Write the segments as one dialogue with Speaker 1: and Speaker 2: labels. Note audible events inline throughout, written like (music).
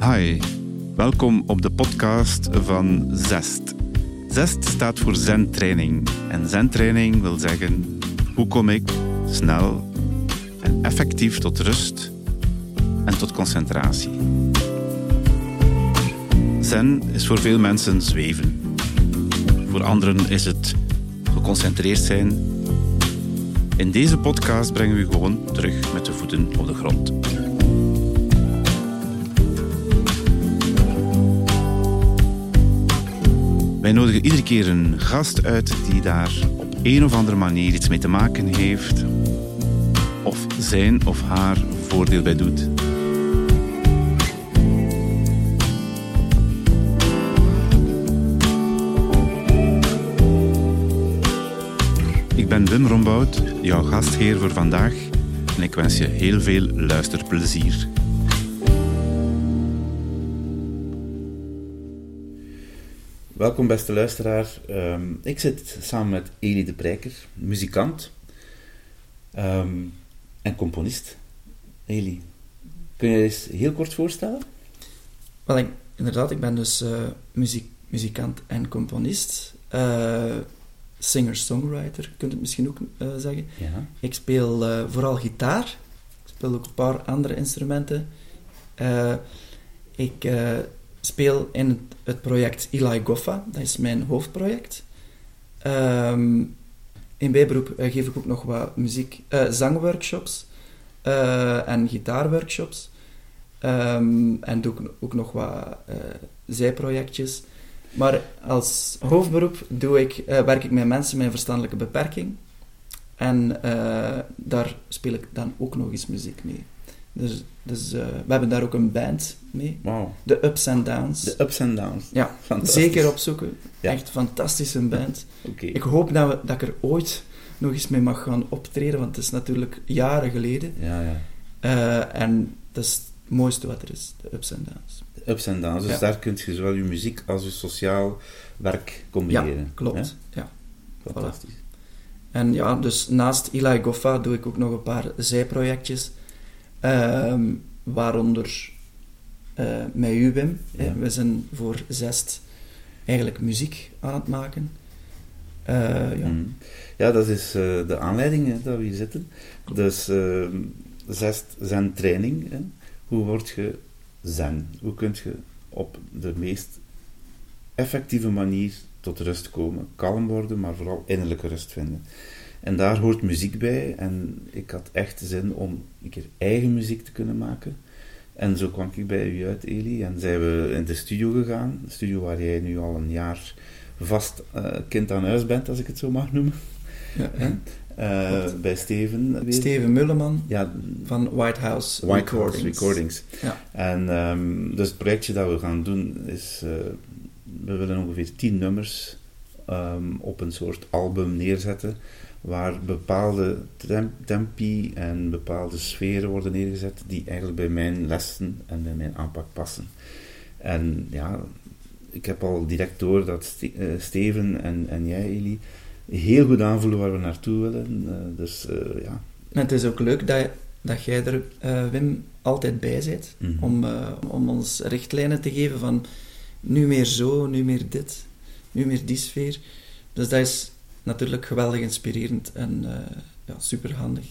Speaker 1: Hi, welkom op de podcast van Zest. Zest staat voor Zen-training. En Zen-training wil zeggen, hoe kom ik snel en effectief tot rust en tot concentratie. Zen is voor veel mensen zweven. Voor anderen is het geconcentreerd zijn. In deze podcast brengen we u gewoon terug met de voeten op de grond. Wij nodigen iedere keer een gast uit die daar op een of andere manier iets mee te maken heeft, of zijn of haar voordeel bij doet. Wim Rombout, jouw gastheer voor vandaag, en ik wens je heel veel luisterplezier. Welkom beste luisteraar. Ehm, ik zit samen met Elie de Prijker, muzikant ehm, en componist. Elie, kun je je eens heel kort voorstellen?
Speaker 2: Wel, ik- inderdaad, ik ben dus eh, muziek, muzikant en componist. Eh, Singer-songwriter, kunt je het misschien ook eh, zeggen.
Speaker 1: Ja.
Speaker 2: Ik speel eh, vooral gitaar. Ik speel ook een paar andere instrumenten. Eh, ik speel in het, het project Eli Goffa, dat is mijn hoofdproject. Ehm, in bijberoep geef ik ook nog wat muziek, zangworkshops en gitaarworkshops. Ehm, en doe ik ook nog wat zijprojectjes. Maar als hoofdberoep doe ik, eh, werk ik met mensen met een verstandelijke beperking. En eh, daar speel ik dan ook nog eens muziek mee. Dus, dus eh, we hebben daar ook een band mee.
Speaker 1: Wauw.
Speaker 2: De Ups and Downs.
Speaker 1: De ups en downs.
Speaker 2: Ja, zeker opzoeken.
Speaker 1: Ja.
Speaker 2: Echt fantastische band.
Speaker 1: Oké.
Speaker 2: Ik hoop dat, we, dat ik er ooit nog eens mee mag gaan optreden, want het is natuurlijk jaren geleden.
Speaker 1: Ja, ja.
Speaker 2: En dat is mooiste wat er is, de Ups and Downs.
Speaker 1: De ups en downs. Dus
Speaker 2: Ja.
Speaker 1: daar kun je zowel je muziek als je sociaal werk
Speaker 2: Ja,
Speaker 1: combineren.
Speaker 2: klopt.
Speaker 1: Hè?
Speaker 2: Ja.
Speaker 1: Fantastisch.
Speaker 2: En ja, dus naast Eli Goffa doe ik ook nog een paar zijprojectjes. Ehm, waaronder eh met u, Wim.
Speaker 1: Ja.
Speaker 2: We zijn voor Zest eigenlijk muziek aan het maken. Eh, ja.
Speaker 1: Mhm. Ja, dat is eh, de aanleiding hè, dat we hier zitten. Dus eh, zes zen training. Hè. Hoe word je zen? Hoe kun je op de meest effectieve manier tot rust komen? Kalm worden, maar vooral innerlijke rust vinden. En daar hoort muziek bij. En ik had echt zin om een keer eigen muziek te kunnen maken. En zo kwam ik bij u uit, Eli. En zijn we in de studio gegaan. De studio waar jij nu al een jaar vast eh, kind aan huis bent, als ik het zo mag noemen.
Speaker 2: Ja.
Speaker 1: Eh, bij Steven. weer.
Speaker 2: Steven Mulleman
Speaker 1: Ja,
Speaker 2: van White House
Speaker 1: White House
Speaker 2: Recordings.
Speaker 1: Recordings.
Speaker 2: Ja.
Speaker 1: En ehm, dus het projectje dat we gaan doen is... eh, we willen ongeveer tien nummers ehm, op een soort album neerzetten waar bepaalde tem- tempi en bepaalde sferen worden neergezet die eigenlijk bij mijn lessen en bij mijn aanpak passen. En ja, ik heb al direct door dat eh, Steven en, en jij, Eli, heel goed aanvoelen waar we naartoe willen. Eh, dus eh, ja.
Speaker 2: En het is ook leuk dat, dat jij er, eh, Wim, altijd bij zit.
Speaker 1: Mhm.
Speaker 2: Om, om ons richtlijnen te geven van nu meer zo, nu meer dit, nu meer die sfeer. Dus dat is natuurlijk geweldig inspirerend en ja, superhandig.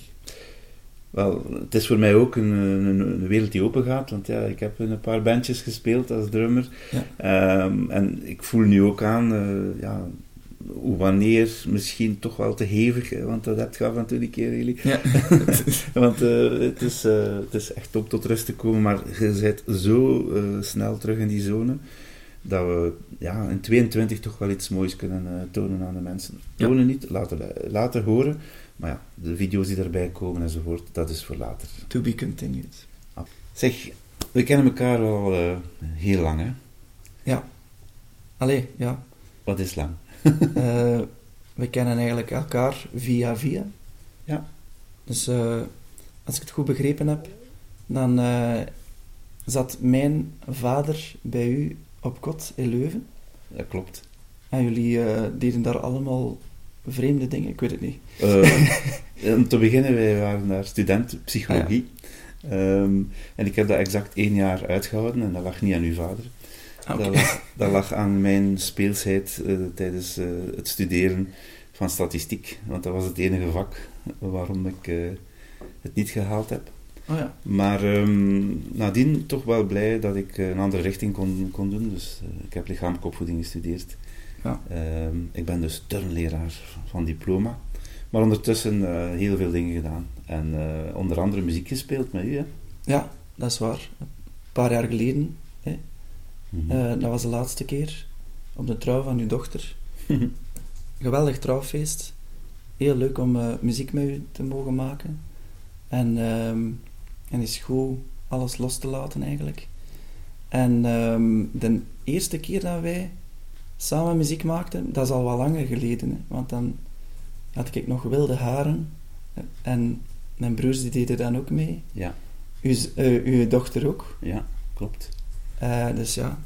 Speaker 1: Wel, het is voor mij ook een, een, een wereld die open gaat, want ja, ik heb in een paar bandjes gespeeld als drummer.
Speaker 2: Ja.
Speaker 1: Ehm, en ik voel nu ook aan, ja, wanneer misschien toch wel te hevig, want dat heb je af en toe een keer.
Speaker 2: Ja. (laughs)
Speaker 1: want eh, het, is, eh, het is echt om tot rust te komen, maar je bent zo eh, snel terug in die zone, dat we ja, in 22 toch wel iets moois kunnen tonen aan de mensen.
Speaker 2: Ja.
Speaker 1: Tonen niet, laten, laten horen, maar ja, de video's die daarbij komen enzovoort, dat is voor later.
Speaker 2: To be continued.
Speaker 1: Zeg, we kennen elkaar al heel lang, hè?
Speaker 2: Ja. Allee, ja.
Speaker 1: Wat is lang? (laughs)
Speaker 2: Eh, we kennen eigenlijk elkaar via via.
Speaker 1: Ja.
Speaker 2: Dus eh, als ik het goed begrepen heb, dan eh, zat mijn vader bij u op kot in Leuven.
Speaker 1: Dat klopt.
Speaker 2: En jullie eh, deden daar allemaal vreemde dingen, ik weet het niet.
Speaker 1: Eh, (laughs) om te beginnen, wij waren daar student psychologie. Ehm, en ik heb dat exact één jaar uitgehouden en dat lag niet aan uw vader. Dat, lag, dat lag aan mijn speelsheid eh, tijdens eh, het studeren van statistiek. Want dat was het enige vak waarom ik eh, het niet gehaald heb.
Speaker 2: Oh ja.
Speaker 1: Maar ehm, nadien toch wel blij dat ik een andere richting kon, kon doen. Dus ik heb lichamelijke opvoeding gestudeerd.
Speaker 2: Ja.
Speaker 1: Ehm, ik ben dus turnleraar van diploma. Maar ondertussen heel veel dingen gedaan. En onder andere muziek gespeeld met u. Hè?
Speaker 2: ja, dat is waar. Een paar jaar geleden,
Speaker 1: Mhm.
Speaker 2: eh, dat was de laatste keer, op de trouw van uw dochter. (laughs) Geweldig trouwfeest. Heel leuk om eh, muziek met u te mogen maken. En, ehm en is goed alles los te laten eigenlijk. En ehm, de eerste keer dat wij samen muziek maakten, dat is al wat langer geleden. Hè, want dan had ik nog wilde haren. En mijn broers die deden dan ook mee.
Speaker 1: ja,
Speaker 2: Uw, eh, uw dochter ook.
Speaker 1: ja, klopt.
Speaker 2: Eh, dus ja.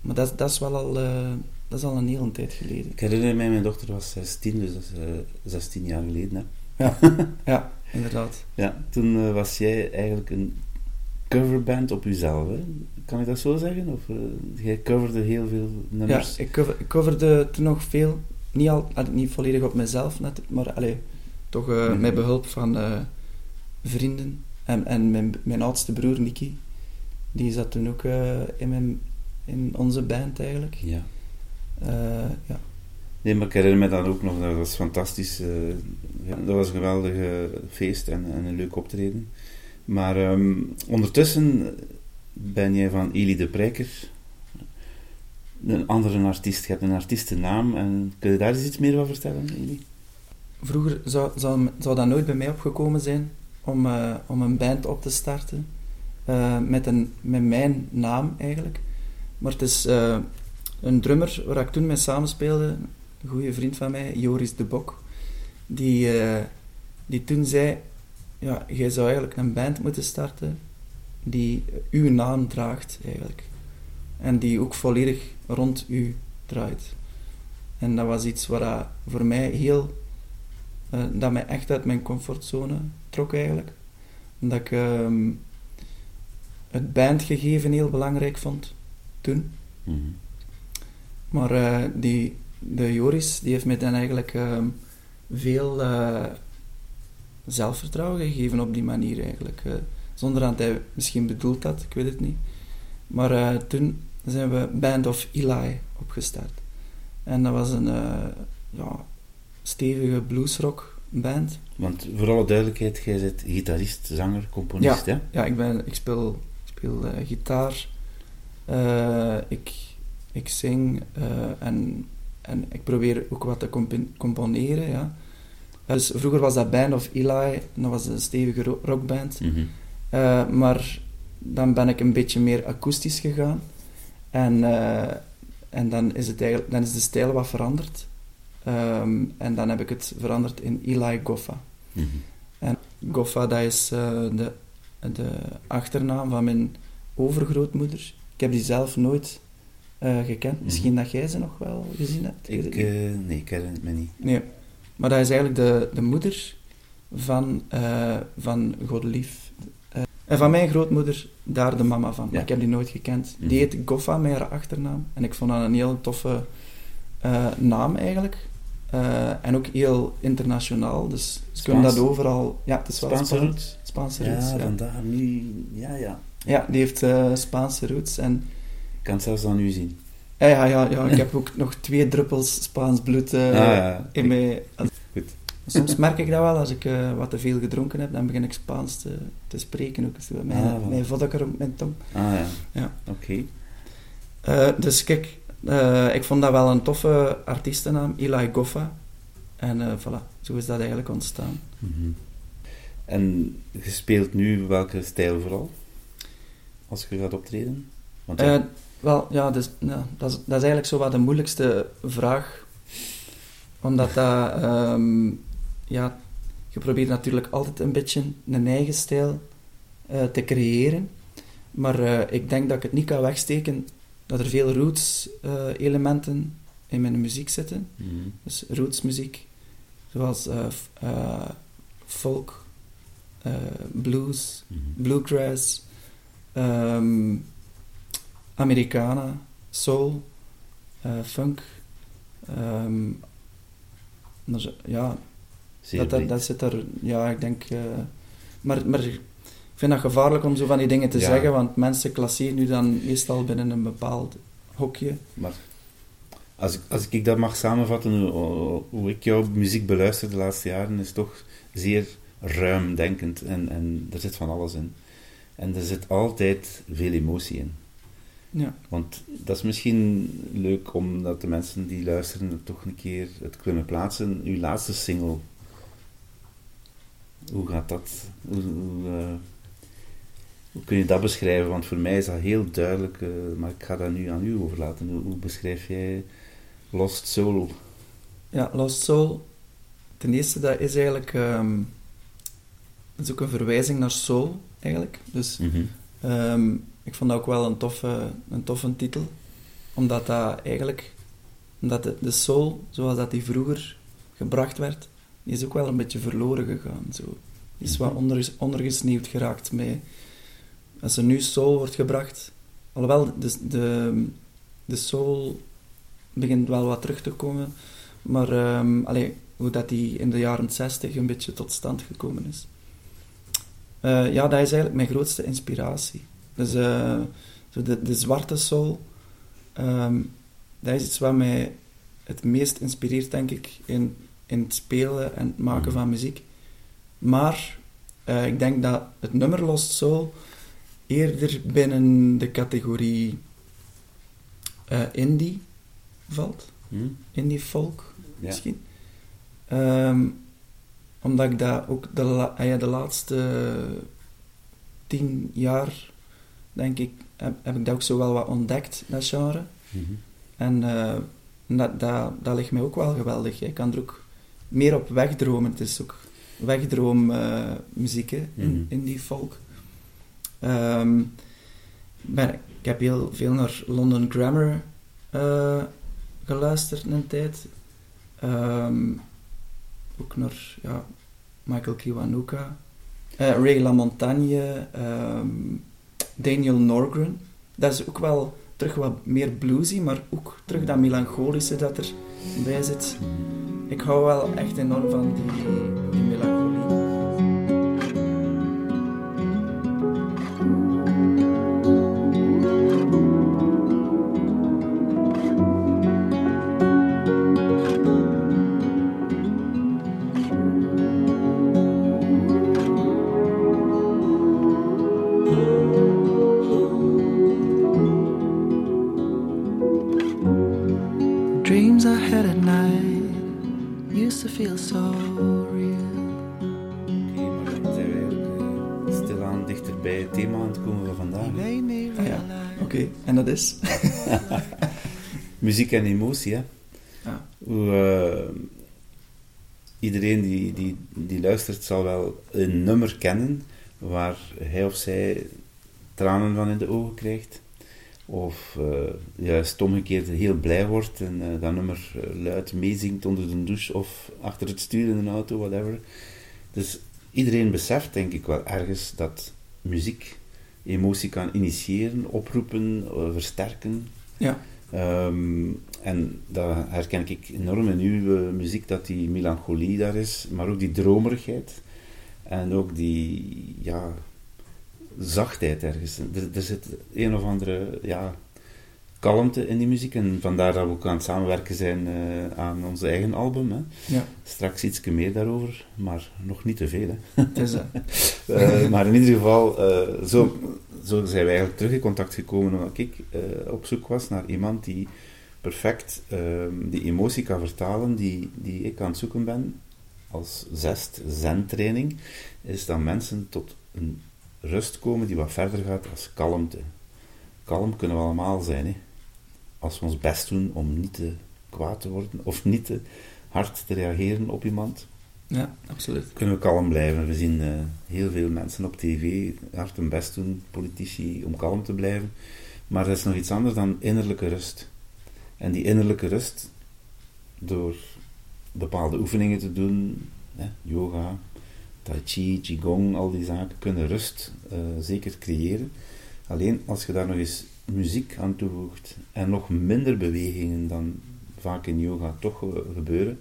Speaker 2: Maar dat, is- dat is wel al, eh, dat is al een hele tijd geleden.
Speaker 1: Ik herinner mij, mijn dochter was 16, dus dat is eh, 16 jaar geleden. Hè? (laughs)
Speaker 2: Ja, inderdaad.
Speaker 1: Ja, toen eh, was jij eigenlijk een coverband op jezelf. Hè? Kan ik dat zo zeggen? Of eh, jij coverde heel veel
Speaker 2: Ja,
Speaker 1: nummers?
Speaker 2: ik, cover, ik coverde toen nog veel. Niet, al, ah, niet volledig op mezelf, natuurlijk, maar allee, toch eh,
Speaker 1: Mhm.
Speaker 2: met behulp van eh, vrienden. En, en mijn, mijn oudste broer, Nicky, die zat toen ook eh, in, mijn, in onze band eigenlijk.
Speaker 1: Ja.
Speaker 2: Eh, ja.
Speaker 1: Nee, maar ik herinner me dat ook nog. Dat was fantastisch. eh, dat was een geweldig feest en, en een leuk optreden. Maar ehm, ondertussen ben jij van Elie de Prijker een andere artiest. Je hebt een artiestennaam. En kun je daar eens iets meer van vertellen, Elie?
Speaker 2: Vroeger zou, zou, zou dat nooit bij mij opgekomen zijn om, om een band op te starten. Eh, met, een, met mijn naam eigenlijk. Maar het is eh, een drummer waar ik toen mee samenspeelde, een goede vriend van mij, Joris de Bok, die, eh, die toen zei: ja, Jij zou eigenlijk een band moeten starten die uw naam draagt eigenlijk. En die ook volledig rond u draait. En dat was iets wat dat voor mij heel dat mij echt uit mijn comfortzone trok eigenlijk. Omdat ik ehm, het bandgegeven heel belangrijk vond toen.
Speaker 1: Mhm.
Speaker 2: Maar eh, die, de Joris die heeft mij dan eigenlijk ehm, veel eh, zelfvertrouwen gegeven op die manier eigenlijk. eh, zonder dat hij misschien bedoeld had, ik weet het niet. Maar toen zijn we Band of Eli opgestart. En dat was een ja, stevige bluesrock band.
Speaker 1: Want voor alle duidelijkheid, jij bent gitarist, zanger, componist, hè?
Speaker 2: Ja, ik, ben, ik speel, speel gitaar, eh, ik, ik zing eh, en, en ik probeer ook wat te compo- componeren. Ja. Dus vroeger was dat Band of Eli, en dat was een stevige ro- rockband.
Speaker 1: Mhm.
Speaker 2: Eh, maar dan ben ik een beetje meer akoestisch gegaan. En, en dan, is het eigenlijk, dan is de stijl wat veranderd. Ehm, en dan heb ik het veranderd in Eli Goffa.
Speaker 1: Mhm.
Speaker 2: Goffa, dat is de, de achternaam van mijn overgrootmoeder. Ik heb die zelf nooit eh, gekend.
Speaker 1: Mhm.
Speaker 2: Misschien dat jij ze nog wel gezien hebt.
Speaker 1: Ik, eh, nee, ik herinner het me niet.
Speaker 2: Nee, maar dat is eigenlijk de, de moeder van, eh van Godelief. Eh, en van mijn grootmoeder, daar de mama van. Maar ik heb die nooit gekend.
Speaker 1: Mhm.
Speaker 2: Die heet Goffa haar achternaam. En ik vond dat een heel toffe naam eigenlijk. Eh, en ook heel internationaal. Dus ze kunnen dat overal... Ja, het is wel
Speaker 1: Spaanse
Speaker 2: Spaans-
Speaker 1: roots?
Speaker 2: Spaanse
Speaker 1: Ja,
Speaker 2: roots. Ja,
Speaker 1: vandaar nu... Ja, ja.
Speaker 2: ja, die heeft eh, Spaanse roots. En
Speaker 1: Ik kan het zelfs aan u zien.
Speaker 2: ja, ja, ja, ja, ik (laughs) heb ook nog twee druppels Spaans bloed eh,
Speaker 1: ah, ja.
Speaker 2: in mij.
Speaker 1: Goed.
Speaker 2: Soms merk ik dat wel, als ik wat te veel gedronken heb, dan begin ik Spaans te, te spreken. Ook zo, mijn,
Speaker 1: Ah,
Speaker 2: mijn vodka op mijn tong.
Speaker 1: Ah, ja.
Speaker 2: Ja.
Speaker 1: Oké.
Speaker 2: Dus kijk, eh, ik vond dat wel een toffe artiestennaam, Eli Goffa. En eh, voilà, zo is dat eigenlijk ontstaan.
Speaker 1: Mhm. En je speelt nu welke stijl vooral? Als je gaat optreden? Want ja,
Speaker 2: Eh, wel, ja, dus, ja dat, is, dat is eigenlijk zo wat de moeilijkste vraag. Omdat dat, ehm, ja, je probeert natuurlijk altijd een beetje een eigen stijl te creëren. Maar ik denk dat ik het niet kan wegsteken dat er veel roots-elementen in mijn muziek zitten.
Speaker 1: mhm.
Speaker 2: Dus rootsmuziek, zoals eh, eh, folk, eh, blues,
Speaker 1: Mhm.
Speaker 2: bluegrass, ehm Americana, soul, eh, funk. zo- ja, dat, dat, dat zit er, ja, ik denk. eh, maar, maar vind dat gevaarlijk om zo van die dingen te
Speaker 1: Ja.
Speaker 2: zeggen, want mensen klasseren nu dan meestal binnen een bepaald hokje.
Speaker 1: Maar als ik, als ik dat mag samenvatten, hoe, hoe ik jouw muziek beluister de laatste jaren, is toch zeer ruim denkend en, en er zit van alles in. En er zit altijd veel emotie in.
Speaker 2: Ja.
Speaker 1: Want dat is misschien leuk omdat de mensen die luisteren toch een keer het kunnen plaatsen. Uw laatste single, hoe gaat dat? Hoe, hoe, eh, hoe kun je dat beschrijven? Want voor mij is dat heel duidelijk, eh, maar ik ga dat nu aan u overlaten. Hoe, hoe beschrijf jij Lost Soul?
Speaker 2: Ja, Lost Soul. Ten eerste, dat is eigenlijk... ehm, dat is ook een verwijzing naar soul, eigenlijk. Dus ehm, ik vond dat ook wel een toffe, een toffe titel. Omdat dat eigenlijk... Omdat de, de soul, zoals dat die vroeger gebracht werd, die is ook wel een beetje verloren gegaan. Zo. Die is wat
Speaker 1: Mhm.
Speaker 2: onder, ondergesneeuwd geraakt mee. Als er nu soul wordt gebracht... Alhoewel, de, de, de soul begint wel wat terug te komen. Maar allee, hoe dat die in de jaren 60 een beetje tot stand gekomen is. Eh, ja, dat is eigenlijk mijn grootste inspiratie. Dus eh, de, de zwarte soul, ehm, dat is iets wat mij het meest inspireert, denk ik, in, in het spelen en het maken
Speaker 1: Mhm.
Speaker 2: van muziek. Maar eh, ik denk dat het nummer Lost Soul eerder binnen de categorie eh, indie valt.
Speaker 1: Hm?
Speaker 2: Indie folk,
Speaker 1: Ja.
Speaker 2: misschien. Ehm, omdat ik dat ook de, la- ah ja, de laatste tien jaar, denk ik, heb, heb ik dat ook zo wel wat ontdekt, dat genre.
Speaker 1: Mhm.
Speaker 2: En eh, dat, dat, dat ligt mij ook wel geweldig. Ik kan er ook meer op wegdromen. Het is ook wegdroommuziek muziek hè, in,
Speaker 1: Mhm.
Speaker 2: in die folk. Ehm, ik heb heel veel naar London Grammar eh, geluisterd een tijd. Ehm, ook naar ja, Michael Kiwanuka. Eh, Ray LaMontagne. ehm, Daniel Norgren. Dat is ook wel terug wat meer bluesy, maar ook terug dat melancholische dat erbij zit. Ik hou wel echt enorm van die,
Speaker 1: Muziek en emotie, hè?
Speaker 2: Ja.
Speaker 1: Hoe, eh, iedereen die, die, die luistert zal wel een nummer kennen waar hij of zij tranen van in de ogen krijgt. Of eh, juist omgekeerd heel blij wordt en eh, dat nummer luid meezingt onder de douche of achter het stuur in een auto, whatever. Dus iedereen beseft denk ik wel ergens dat muziek emotie kan initiëren, oproepen, versterken.
Speaker 2: Ja.
Speaker 1: Ehm, en dat herken ik enorm in uw eh, muziek, dat die melancholie daar is, maar ook die dromerigheid. En ook die, ja, zachtheid ergens. Er, er zit een of andere, ja, kalmte in die muziek. En vandaar dat we ook aan het samenwerken zijn eh, aan ons eigen album. Hè.
Speaker 2: Ja,
Speaker 1: Straks iets meer daarover, maar nog niet te veel. Hè.
Speaker 2: het is. (laughs)
Speaker 1: Eh, maar in ieder geval, zo, zo zijn we eigenlijk terug in contact gekomen omdat ik eh, op zoek was naar iemand die perfect ehm, die emotie kan vertalen die, die ik aan het zoeken ben als zest, zen-training, is dat mensen tot een rust komen die wat verder gaat als kalmte. Kalm kunnen we allemaal zijn, hè? als we ons best doen om niet te kwaad te worden of niet te hard te reageren op iemand
Speaker 2: Ja, absoluut.
Speaker 1: kunnen we kalm blijven. We zien eh, heel veel mensen op tv hard hun best doen, politici, om kalm te blijven. Maar dat is nog iets anders dan innerlijke rust. En die innerlijke rust, door bepaalde oefeningen te doen, hè, yoga, tai chi, qigong, al die zaken kunnen rust eh, zeker creëren. Alleen als je daar nog eens muziek aan toevoegt en nog minder bewegingen dan vaak in yoga toch gebeuren,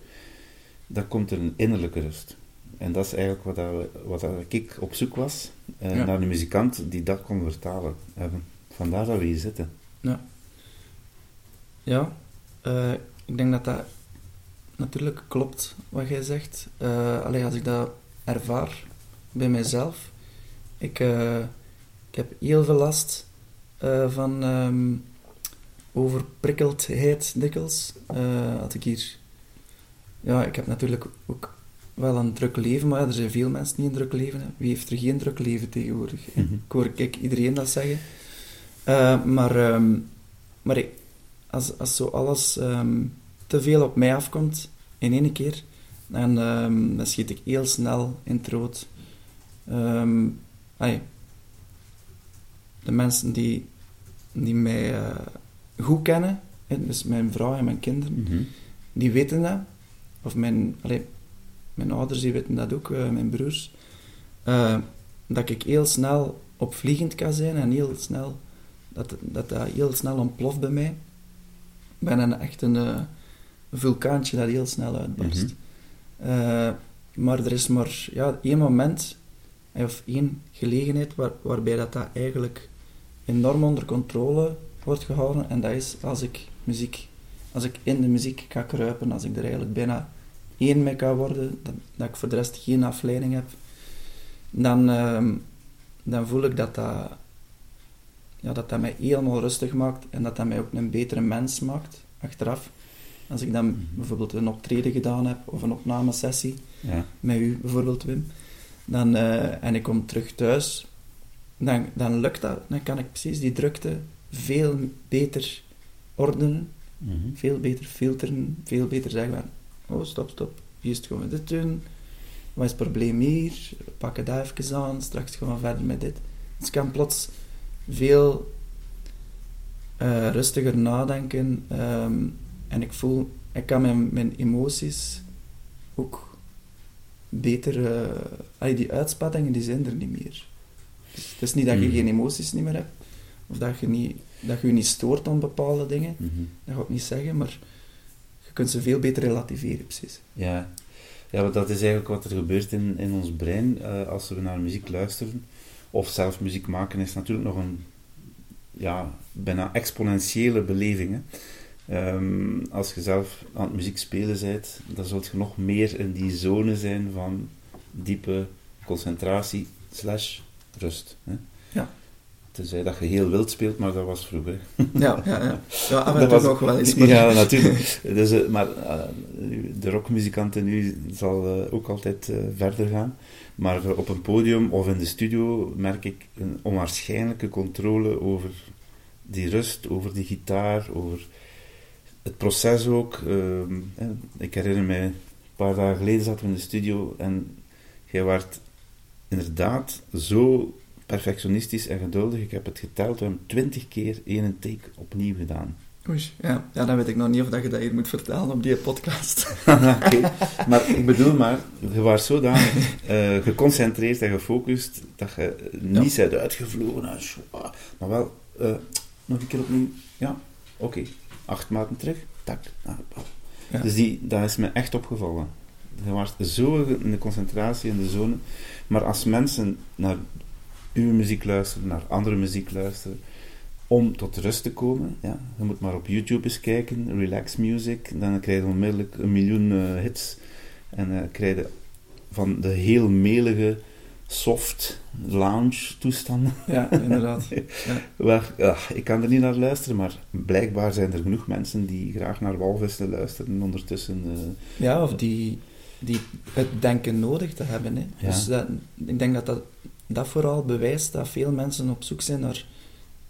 Speaker 1: dan komt er een innerlijke rust. En dat is eigenlijk wat, dat, wat dat ik op zoek was, eh,
Speaker 2: Ja.
Speaker 1: naar een muzikant die dat kon vertalen. hebben. Vandaar dat we hier zitten.
Speaker 2: Ja. Ja, eh, ik denk dat dat natuurlijk klopt wat jij zegt. Eh alleen als ik dat ervaar bij mijzelf. Ik, ik heb heel veel last van ehm, overprikkeldheid dikwijls. Had ik hier... Ja, ik heb natuurlijk ook wel een druk leven, maar ja, er zijn veel mensen die een druk leven hebben. Wie heeft er geen druk leven tegenwoordig?
Speaker 1: Mhm.
Speaker 2: Ik hoor ik iedereen dat zeggen. Eh, maar ehm, maar ik, als, als zo alles ehm, te veel op mij afkomt in één keer, dan, ehm, dan schiet ik heel snel in het rood. De mensen die, die mij eh, goed kennen, dus mijn vrouw en mijn kinderen,
Speaker 1: Mhm.
Speaker 2: die weten dat. Of mijn, mijn ouders die weten dat ook, eh, mijn broers. Eh, dat ik heel snel opvliegend kan zijn en heel snel, dat dat, dat heel snel ontploft bij mij. Ik ben een, echt een, eh, vulkaantje dat heel snel uitbarst. Eh, maar er is maar ja, één moment, of één gelegenheid, waar, waarbij dat, dat eigenlijk enorm onder controle wordt gehouden. En dat is als ik muziek, als ik in de muziek ga kruipen, als ik er eigenlijk bijna één mee kan worden, dat, dat ik voor de rest geen afleiding heb, dan, ehm, dan voel ik dat dat, ja, dat dat mij helemaal rustig maakt en dat dat mij ook een betere mens maakt, achteraf. Als ik dan
Speaker 1: Mhm.
Speaker 2: bijvoorbeeld een optreden gedaan heb, of een opnamesessie,
Speaker 1: Ja.
Speaker 2: met u bijvoorbeeld, Wim, dan, eh, en ik kom terug thuis, dan, dan lukt dat. Dan kan ik precies die drukte veel beter ordenen,
Speaker 1: Mhm.
Speaker 2: veel beter filteren, veel beter zeggen oh, stop, stop, eerst gaan we dit doen, wat is het probleem hier, pak het daar even aan, straks gaan we verder met dit. Dus ik kan plots veel eh, rustiger nadenken ehm, en ik voel, ik kan mijn, mijn emoties ook beter, eh, allee, die uitspattingen die zijn er niet meer. Dus het is niet dat je
Speaker 1: Mhm.
Speaker 2: geen emoties niet meer hebt, of dat je, niet, dat je je niet stoort aan bepaalde dingen,
Speaker 1: Mhm.
Speaker 2: dat ga ik niet zeggen, maar je kunt ze veel beter relativeren, precies.
Speaker 1: Ja. ja, want dat is eigenlijk wat er gebeurt in, in ons brein eh, als we naar muziek luisteren. Of zelf muziek maken is natuurlijk nog een ja, bijna exponentiële beleving. Hè. Ehm, als je zelf aan het muziek spelen bent, dan zult je nog meer in die zone zijn van diepe concentratie slash rust. Hè.
Speaker 2: Ja.
Speaker 1: Tenzij dat je heel wild speelt, maar dat was vroeger.
Speaker 2: Ja, ja, ja. ja (laughs) af en
Speaker 1: Dat was-
Speaker 2: nog wel eens. (laughs) Maar...
Speaker 1: Ja, natuurlijk. Dus, eh, maar eh, de rockmuzikanten nu zal eh, ook altijd verder gaan. Maar op een podium of in de studio merk ik een onwaarschijnlijke controle over die rust, over die gitaar, over het proces ook. Ehm, ik herinner mij, een paar dagen geleden zaten we in de studio en jij werd inderdaad zo perfectionistisch en geduldig. Ik heb het geteld, we hebben twintig keer één take opnieuw gedaan.
Speaker 2: Oei, ja. ja, dan weet ik nog niet of dat je dat hier moet vertellen op die podcast. (laughs)
Speaker 1: Oké, (laughs) maar ik bedoel maar, je was zodanig eh geconcentreerd en gefocust dat je niet bent uitgevlogen, en schwa- maar wel eh, nog een keer opnieuw, ja, oké, acht maten terug, tak, ah, ah.
Speaker 2: Ja.
Speaker 1: Dus die, dat is me echt opgevallen. Je was zo in de concentratie in de zone, maar als mensen naar uw muziek luisteren, naar andere muziek luisteren, om tot rust te komen, ja, je moet maar op YouTube eens kijken, relax music, dan krijg je onmiddellijk een miljoen eh, hits en dan krijg je van de heel melige soft lounge toestanden. (laughs)
Speaker 2: Ja, inderdaad. (laughs)
Speaker 1: Waar, ja, ik kan er niet naar luisteren, maar blijkbaar zijn er genoeg mensen die graag naar walvissen luisteren ondertussen. eh,
Speaker 2: Ja, of die, die het denken nodig te hebben. Hè.
Speaker 1: Ja.
Speaker 2: Dus dat, ik denk dat, dat dat vooral bewijst dat veel mensen op zoek zijn naar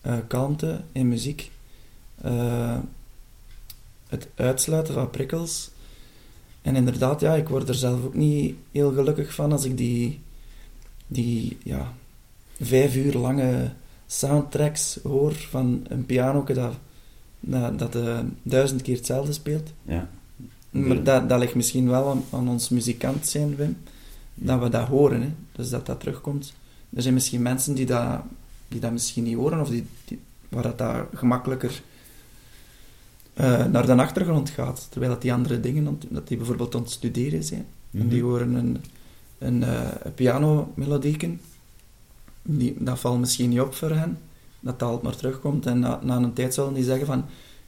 Speaker 2: eh, kalmte in muziek. Eh, het uitsluiten van prikkels. En inderdaad, ja, ik word er zelf ook niet heel gelukkig van als ik die, die ja, vijf uur lange soundtracks hoor van een piano dat, dat, dat eh, duizend keer hetzelfde speelt.
Speaker 1: ja.
Speaker 2: Maar dat, dat ligt misschien wel aan, aan ons muzikant zijn, Wim. dat we dat horen. Hè. Dus dat dat terugkomt. Er zijn misschien mensen die dat, die dat misschien niet horen, of die, die, waar dat, dat gemakkelijker eh, naar de achtergrond gaat. Terwijl dat die andere dingen, dat die bijvoorbeeld aan het studeren zijn. En die
Speaker 1: Mhm.
Speaker 2: horen een, een, een pianomelodieken. Die, dat valt misschien niet op voor hen. Dat dat altijd maar terugkomt. En na, na een tijd zullen die zeggen van...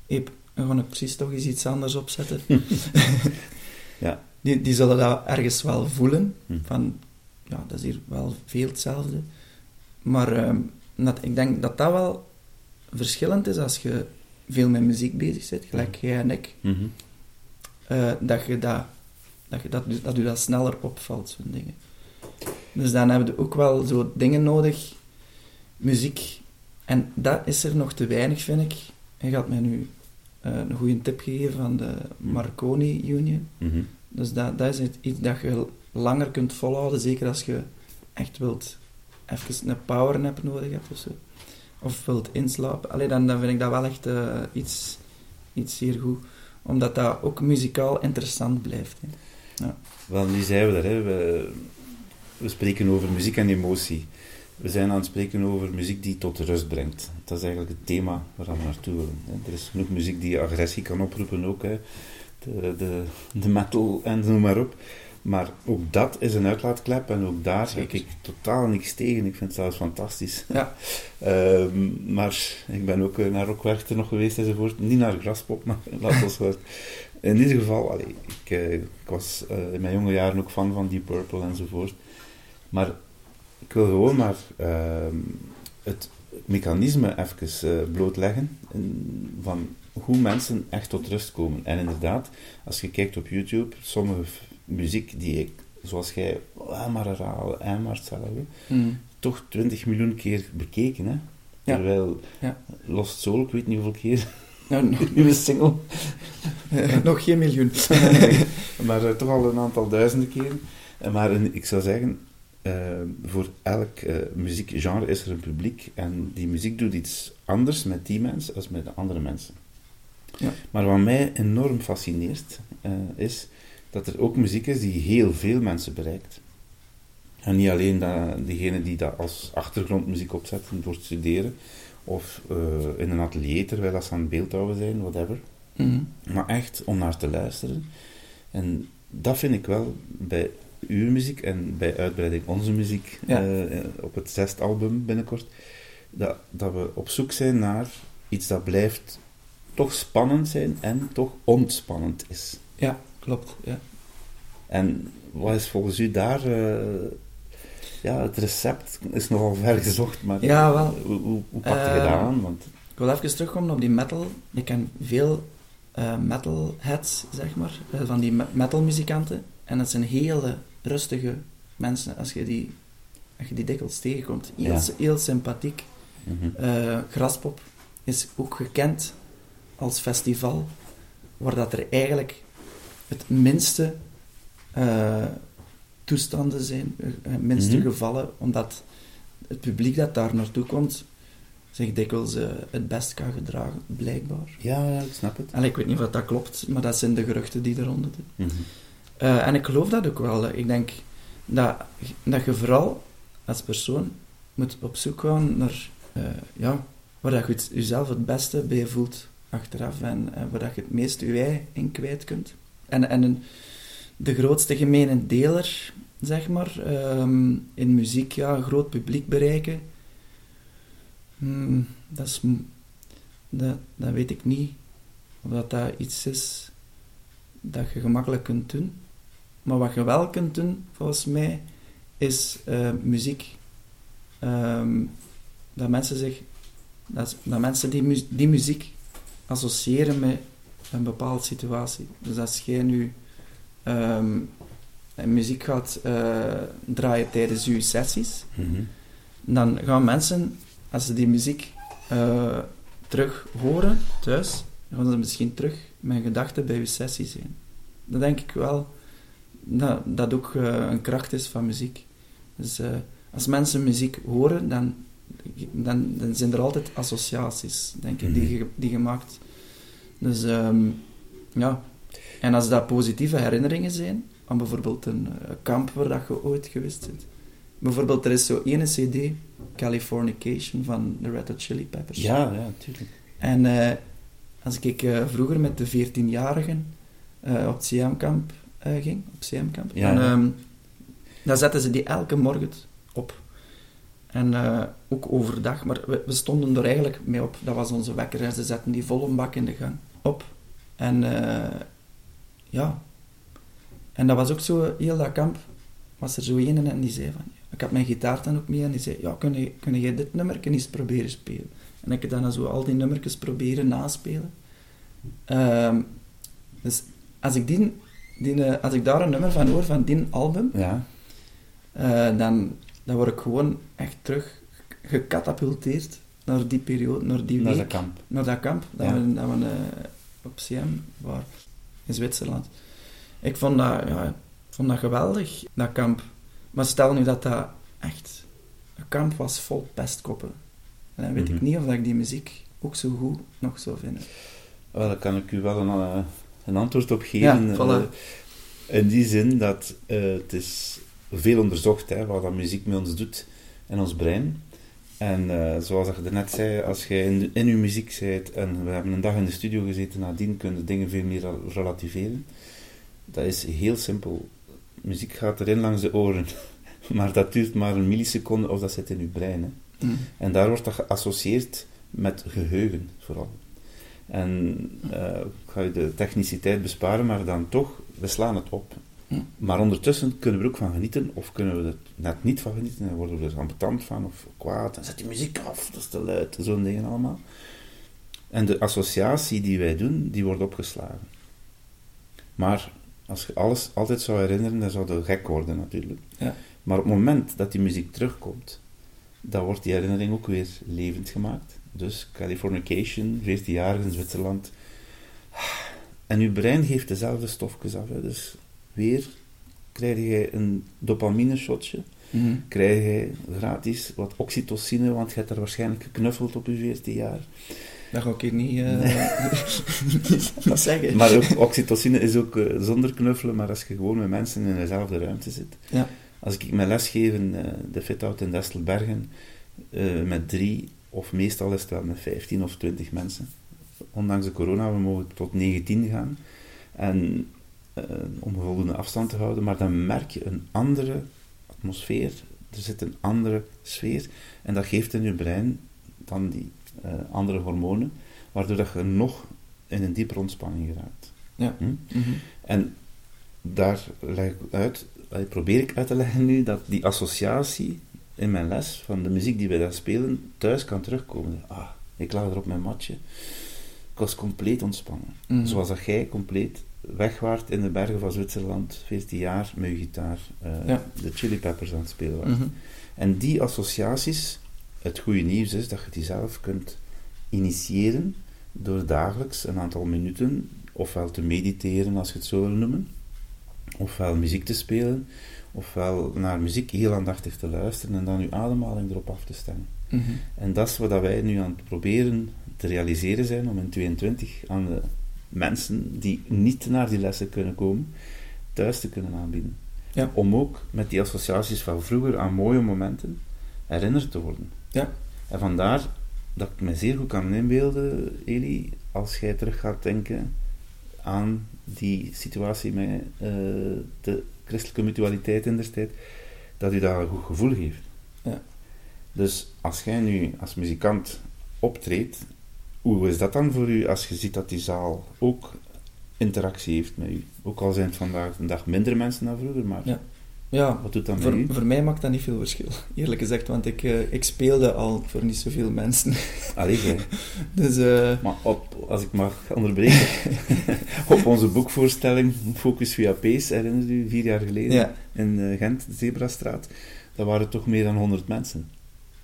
Speaker 2: Hey, we gaan er precies toch eens iets anders opzetten. (laughs) (laughs)
Speaker 1: Ja.
Speaker 2: Die, die zullen dat ergens wel voelen.
Speaker 1: Hm.
Speaker 2: Van, ja, dat is hier wel veel hetzelfde. Maar ehm, dat, ik denk dat dat wel verschillend is als je veel met muziek bezig bent, gelijk jij en ik.
Speaker 1: Mhm.
Speaker 2: eh, dat je dat, dat, je dat, dat u dat sneller opvalt, zo'n dingen. Dus dan hebben we ook wel zo dingen nodig, muziek. En dat is er nog te weinig, vind ik. Je gaat mij nu eh, een goede tip geven van de Marconi Union.
Speaker 1: Mhm.
Speaker 2: Dus dat, dat is iets dat je langer kunt volhouden, zeker als je echt wilt even een powernap nodig hebt of zo. Of wilt inslapen. Allee, dan, dan vind ik dat wel echt eh, iets, iets zeer goed. Omdat dat ook muzikaal interessant blijft. Hè.
Speaker 1: Wel, nu zijn we er. Hè. We, we spreken over muziek en emotie. We zijn aan het spreken over muziek die tot rust brengt. Dat is eigenlijk het thema waar we naartoe willen. Er is genoeg muziek die agressie kan oproepen ook. Hè. De, de, de metal en noem maar op. Maar ook dat is een uitlaatklep en ook daar heb ik totaal niks tegen. Ik vind het zelfs fantastisch.
Speaker 2: Ja. (laughs)
Speaker 1: Ehm, maar ik ben ook eh, naar Rockwerchter nog geweest enzovoort. Niet naar Graspop, maar (laughs) laat ons wel. In ieder geval, allee, ik, eh, ik was eh, in mijn jonge jaren ook fan van Deep Purple enzovoort. Maar ik wil gewoon maar ehm, het mechanisme even eh, blootleggen van hoe mensen echt tot rust komen. En inderdaad, als je kijkt op YouTube, sommige muziek die ik, zoals jij, ah, maar herhalen en maar hetzelfde,
Speaker 2: Mm.
Speaker 1: toch 20 miljoen keer bekeken. Hè?
Speaker 2: Ja.
Speaker 1: Terwijl
Speaker 2: Ja.
Speaker 1: Lost Soul, ik weet niet hoeveel keer, (laughs)
Speaker 2: Nou, nog, (laughs)
Speaker 1: nieuwe single, (laughs)
Speaker 2: nog geen miljoen.
Speaker 1: maar eh, toch al een aantal duizenden keren. Eh, maar een- ik zou zeggen, eh, voor elk muziekgenre is er een publiek en die muziek doet iets anders met die mensen als met de andere mensen.
Speaker 2: Ja.
Speaker 1: Maar wat mij enorm fascineert, is dat er ook muziek is die heel veel mensen bereikt. En niet alleen dat, die dat als achtergrondmuziek opzetten door te studeren, of eh, in een atelier terwijl dat ze aan het beeldhouwen zijn, whatever.
Speaker 2: Mhm.
Speaker 1: Maar echt om naar te luisteren. En dat vind ik wel bij uw muziek en bij uitbreiding onze muziek
Speaker 2: Ja.
Speaker 1: eh, op het zesde album binnenkort, dat, dat we op zoek zijn naar iets dat blijft toch spannend zijn en toch ontspannend is.
Speaker 2: Ja, klopt. Ja.
Speaker 1: En wat is volgens u daar... eh, ja, het recept is nogal ver gezocht, maar
Speaker 2: Ja, wel.
Speaker 1: hoe, hoe, hoe pak je dat
Speaker 2: Ehm,
Speaker 1: aan? Want,
Speaker 2: Ik wil even terugkomen op die metal. Ik ken veel eh, metalheads, zeg maar, eh, van die me- metalmuzikanten. En dat zijn hele rustige mensen als je die, als je die dikwijls tegenkomt. Heel,
Speaker 1: Ja.
Speaker 2: heel sympathiek. Eh, Graspop is ook gekend als festival waar dat er eigenlijk het minste eh, toestanden zijn, eh, het minste
Speaker 1: Mhm.
Speaker 2: gevallen, omdat het publiek dat daar naartoe komt zich dikwijls eh, het best kan gedragen, blijkbaar.
Speaker 1: ja, ja, ik snap het.
Speaker 2: Allee, ik weet niet of dat klopt, maar dat zijn de geruchten die eronder doen.
Speaker 1: Mhm.
Speaker 2: En ik geloof dat ook wel. Ik denk dat, dat je vooral als persoon moet op zoek gaan naar ja, waar dat je het, jezelf het beste bij voelt achteraf en, en waar dat je het meest je ei in kwijt kunt. En, en de grootste gemene deler, zeg maar, ehm, in muziek, ja, groot publiek bereiken, hmm, dat, is, dat, dat weet ik niet. Of dat dat iets is dat je gemakkelijk kunt doen. Maar wat je wel kunt doen, volgens mij, is eh, muziek. Ehm, dat mensen zich, dat, dat mensen die, die muziek associëren met een bepaalde situatie. Dus als jij nu ehm, muziek gaat eh, draaien tijdens je sessies,
Speaker 1: Mhm.
Speaker 2: dan gaan mensen, als ze die muziek eh, terug horen thuis, gaan ze misschien terug met gedachten bij je sessie zijn. Dat denk ik wel dat dat ook eh, een kracht is van muziek. Dus als mensen muziek horen, dan, dan, dan zijn er altijd associaties, denk ik, die, ge- die gemaakt. Dus ehm, ja, en als dat positieve herinneringen zijn, aan bijvoorbeeld een eh, kamp waar dat je ooit geweest bent. Bijvoorbeeld, er is zo ene cd, Californication, van de Red Hot Chili Peppers.
Speaker 1: Ja, ja, tuurlijk.
Speaker 2: En eh, als ik eh, vroeger met de 14-jarigen eh, op het CM-kamp ging, op CM-kamp,
Speaker 1: Ja.
Speaker 2: en, ehm, dan zetten ze die elke morgen op. En ook overdag, maar we, we stonden er eigenlijk mee op. Dat was onze wekker en ze zetten die volle bak in de gang op. En eh, ja, en dat was ook zo, heel dat kamp, was er zo een en die zei van, ik had mijn gitaar dan ook mee en die zei, ja, kun je, kun je dit nummer eens proberen spelen? En ik heb dan zo al die nummertjes proberen naspelen. Ehm, dus als ik, die, die, eh, als ik daar een nummer van hoor, van die album,
Speaker 1: Ja,
Speaker 2: eh, dan, dan word ik gewoon echt terug gecatapulteerd naar die periode, naar die
Speaker 1: naar
Speaker 2: week,
Speaker 1: dat kamp.
Speaker 2: naar dat kamp dat
Speaker 1: Ja.
Speaker 2: we, dat we eh, op CM waren, in Zwitserland. Ik vond dat, ja, vond dat geweldig, dat kamp. Maar stel nu dat dat echt een kamp was vol pestkoppen. En dan weet ik
Speaker 1: Mhm.
Speaker 2: niet of dat ik die muziek ook zo goed nog zou vinden.
Speaker 1: Wel, daar kan ik u wel een, eh, een antwoord op
Speaker 2: Ja,
Speaker 1: geven.
Speaker 2: voilà.
Speaker 1: Eh, in die zin dat het is veel onderzocht hè, wat dat muziek met ons doet en ons brein. En eh, zoals je net zei, als je in, in je muziek zit en we hebben een dag in de studio gezeten, nadien kunnen dingen veel meer rel- relativeren. Dat is heel simpel. Muziek gaat erin langs de oren, (laughs) maar dat duurt maar een milliseconde of dat zit in je brein. Hè.
Speaker 2: Mm.
Speaker 1: En daar wordt dat geassocieerd met geheugen, vooral. En eh, ik ga je de techniciteit besparen, maar dan toch, we slaan het op. Maar ondertussen kunnen we er ook van genieten, of kunnen we er net niet van genieten, en worden we er ambetant van, of kwaad, en zet die muziek af, dat is te luid, zo'n dingen allemaal. En de associatie die wij doen, die wordt opgeslagen. Maar als je alles altijd zou herinneren, dan zou je gek worden natuurlijk.
Speaker 2: Ja.
Speaker 1: Maar op het moment dat die muziek terugkomt, dan wordt die herinnering ook weer levend gemaakt. Dus Californication, 14 jaar in Zwitserland. En uw brein geeft dezelfde stofjes af. Hè. Dus weer krijg je een dopamine shotje.
Speaker 2: Mhm.
Speaker 1: Krijg je gratis wat oxytocine, want je hebt daar waarschijnlijk geknuffeld op je 14 jaar.
Speaker 2: Dat ga ik hier niet, eh (laughs) zeggen.
Speaker 1: Maar ook, oxytocine is ook eh, zonder knuffelen, maar als je gewoon met mensen in dezelfde ruimte zit.
Speaker 2: Ja.
Speaker 1: Als ik mijn les geef in eh, de fit-out in Destelbergen, met drie, of meestal is het wel met 15 of 20 mensen. Ondanks de corona, we mogen tot 19 gaan. En eh, om voldoende afstand te houden, maar dan merk je een andere atmosfeer, er zit een andere sfeer, en dat geeft in je brein dan die eh, andere hormonen, waardoor dat je nog in een diepere ontspanning geraakt.
Speaker 2: Ja.
Speaker 1: Hm?
Speaker 2: Mhm.
Speaker 1: En daar leg ik uit, eh, probeer ik uit te leggen nu, dat die associatie in mijn les van de muziek die wij daar spelen, thuis kan terugkomen. Ah, ik lag er op mijn matje. Ik was compleet ontspannen.
Speaker 2: Mhm.
Speaker 1: Zoals dat jij compleet weg waart in de bergen van Zwitserland, 14 jaar, met je gitaar, eh,
Speaker 2: Ja.
Speaker 1: de Chili Peppers aan het spelen was.
Speaker 2: Mhm.
Speaker 1: En die associaties, het goede nieuws is dat je die zelf kunt initiëren door dagelijks een aantal minuten ofwel te mediteren, als je het zo wil noemen, ofwel muziek te spelen, ofwel naar muziek heel aandachtig te luisteren en dan je ademhaling erop af te stemmen.
Speaker 2: Mhm.
Speaker 1: En dat is wat wij nu aan het proberen te realiseren zijn om in 22 aan de mensen die niet naar die lessen kunnen komen, thuis te kunnen aanbieden.
Speaker 2: Ja.
Speaker 1: Om ook met die associaties van vroeger aan mooie momenten herinnerd te worden.
Speaker 2: Ja.
Speaker 1: En vandaar dat ik me zeer goed kan inbeelden, Eli, als jij terug gaat denken aan die situatie met eh, de christelijke mutualiteit in der tijd, dat u daar een goed gevoel geeft.
Speaker 2: Ja.
Speaker 1: Dus als jij nu als muzikant optreedt, hoe is dat dan voor u als je ziet dat die zaal ook interactie heeft met u? Ook al zijn het vandaag een dag minder mensen dan vroeger, maar
Speaker 2: Ja. Ja,
Speaker 1: wat doet dat
Speaker 2: voor,
Speaker 1: u?
Speaker 2: voor mij maakt dat niet veel verschil, (laughs) eerlijk gezegd, want ik, eh, ik speelde al voor niet zoveel mensen. (laughs)
Speaker 1: Allee. (laughs)
Speaker 2: Dus eh,
Speaker 1: Maar op, als ik mag onderbreken, op onze boekvoorstelling Focus via Pace, herinnert u, vier jaar geleden,
Speaker 2: ja,
Speaker 1: in eh, Gent, de Zebrastraat, dat waren toch meer dan 100 mensen.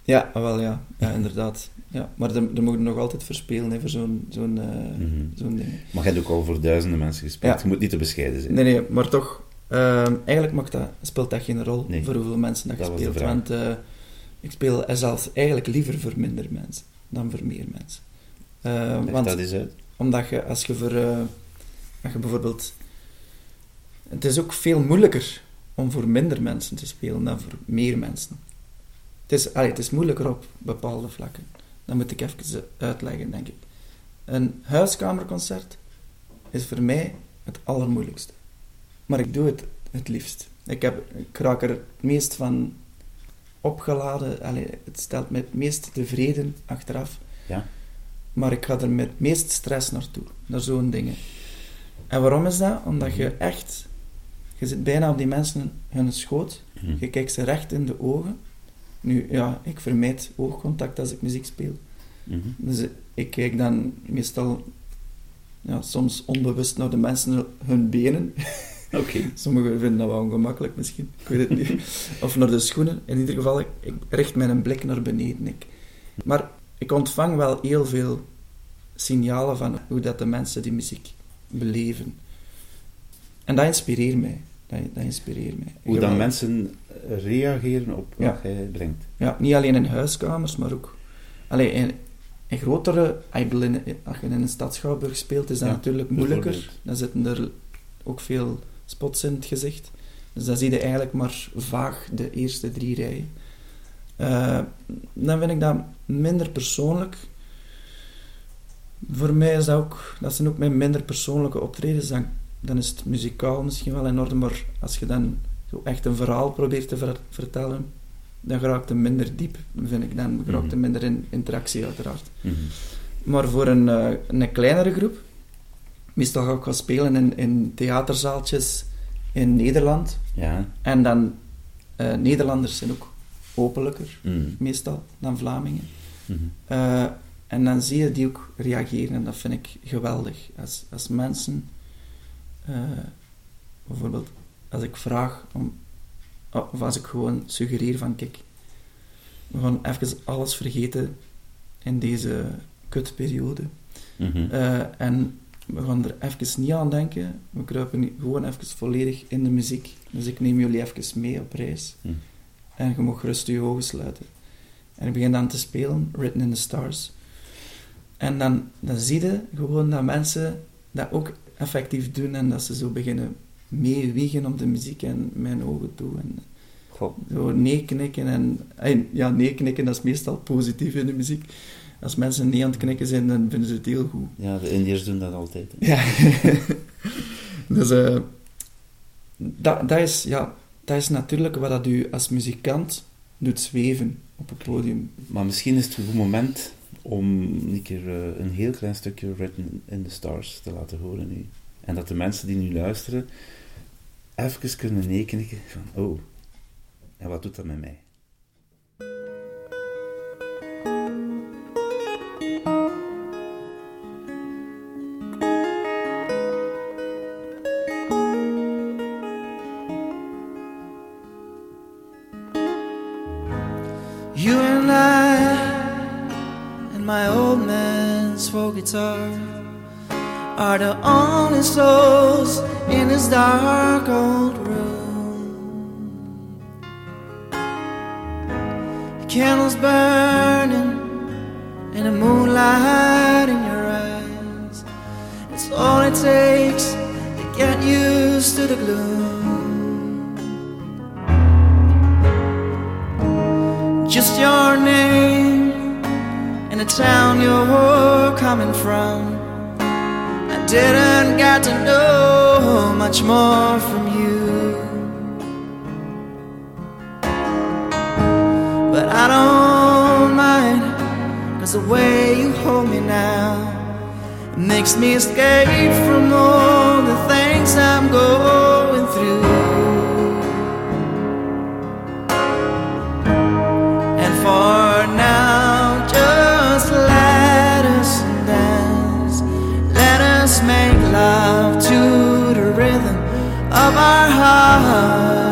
Speaker 2: Ja, wel ja, ja inderdaad. Ja, maar er, er mogen nog altijd verspelen hè, voor zo'n zo'n eh,
Speaker 1: Mhm.
Speaker 2: zo'n ding.
Speaker 1: Maar jij hebt ook al voor duizenden mensen gespeeld,
Speaker 2: Ja.
Speaker 1: je moet niet te bescheiden zijn.
Speaker 2: Nee, nee, maar toch, ehm, eigenlijk maakt dat, speelt dat geen rol
Speaker 1: Nee.
Speaker 2: voor hoeveel mensen dat je
Speaker 1: Dat de
Speaker 2: speelt. Want eh, ik speel er zelfs eigenlijk liever voor minder mensen dan voor meer mensen. Eh,
Speaker 1: Leg
Speaker 2: want
Speaker 1: dat eens uit.
Speaker 2: Omdat je, als je voor, eh, als je bijvoorbeeld het is ook veel moeilijker om voor minder mensen te spelen dan voor meer mensen. Het is, allee, het is moeilijker op bepaalde vlakken. Dat moet ik even uitleggen, denk ik. Een huiskamerconcert is voor mij het allermoeilijkste. Maar ik doe het het liefst. Ik, heb, ik raak er het meest van opgeladen. Allee, het stelt me het meest tevreden achteraf.
Speaker 1: Ja.
Speaker 2: Maar ik ga er met het meest stress naartoe. Naar zo'n dingen. En waarom is dat? Omdat je echt... Je zit bijna op die mensen hun schoot.
Speaker 1: Mhm.
Speaker 2: Je kijkt ze recht in de ogen. Nu, ja, ik vermijd oogcontact als ik muziek speel.
Speaker 1: Mhm.
Speaker 2: Dus ik kijk dan meestal ja, soms onbewust naar de mensen hun benen. (laughs)
Speaker 1: Oké.
Speaker 2: Sommigen vinden dat wel ongemakkelijk misschien, ik weet het niet. (laughs) Of naar de schoenen. In ieder geval, ik, ik richt mijn blik naar beneden. Ik. Maar ik ontvang wel heel veel signalen van hoe dat de mensen die muziek beleven. En dat inspireert mij. Dat, dat inspireert mij.
Speaker 1: Hoe dan mensen reageren op wat jij brengt.
Speaker 2: Ja, niet alleen in huiskamers, maar ook... Allee, in, in grotere... In- als je in een stad Schouwburg speelt, is dat natuurlijk moeilijker. Dan zitten er ook veel spots in het gezicht. Dus dan zie je eigenlijk maar vaag de eerste drie rijen. Eh, dan vind ik dat minder persoonlijk. Voor mij is dat ook... Dat zijn ook mijn minder persoonlijke optredens. Dan, dan is het muzikaal misschien wel in orde, maar als je dan zo echt een verhaal probeert te ver- vertellen, dan geraakt het minder diep, vind ik. Dan geraakt het
Speaker 1: Mhm.
Speaker 2: minder in interactie, uiteraard.
Speaker 1: Mhm.
Speaker 2: Maar voor een, eh, een kleinere groep, meestal ga ik wel spelen in, in theaterzaaltjes in Nederland.
Speaker 1: Ja.
Speaker 2: En dan, eh, Nederlanders zijn ook openlijker,
Speaker 1: Mhm.
Speaker 2: meestal, dan Vlamingen. Eh, en dan zie je die ook reageren en dat vind ik geweldig. Als, als mensen, bijvoorbeeld, als ik vraag om, of als ik gewoon suggereer van, kijk, we gaan even alles vergeten in deze kutperiode.
Speaker 1: Mhm.
Speaker 2: Eh, en we gaan er even niet aan denken. We kruipen gewoon even volledig in de muziek. Dus ik neem jullie even mee op reis.
Speaker 1: Hm.
Speaker 2: En je mag gerust je ogen sluiten. En ik begin dan te spelen, Written in the Stars. En dan, dan zie je gewoon dat mensen dat ook effectief doen en dat ze zo beginnen meewiegen op de muziek en mijn ogen toe. En
Speaker 1: Goh.
Speaker 2: zo nee knikken en... en ja, nee knikken, dat is meestal positief in de muziek. Als mensen nee aan het knikken zijn, dan vinden ze het heel goed.
Speaker 1: Ja, de Indiërs doen dat altijd. hè.
Speaker 2: Ja. (laughs) dus eh, dat, dat, is, ja, dat is natuurlijk wat dat u als muzikant doet zweven op het podium.
Speaker 1: Maar misschien is het een goed moment om een keer eh, een heel klein stukje Written in the Stars te laten horen nu. En dat de mensen die nu luisteren even kunnen neeknikken van, oh, en wat doet dat met mij?
Speaker 3: The town you're coming from. I didn't get to know much more from you. But I don't mind, cause the way you hold me now makes me escape from all the things I'm going through. Our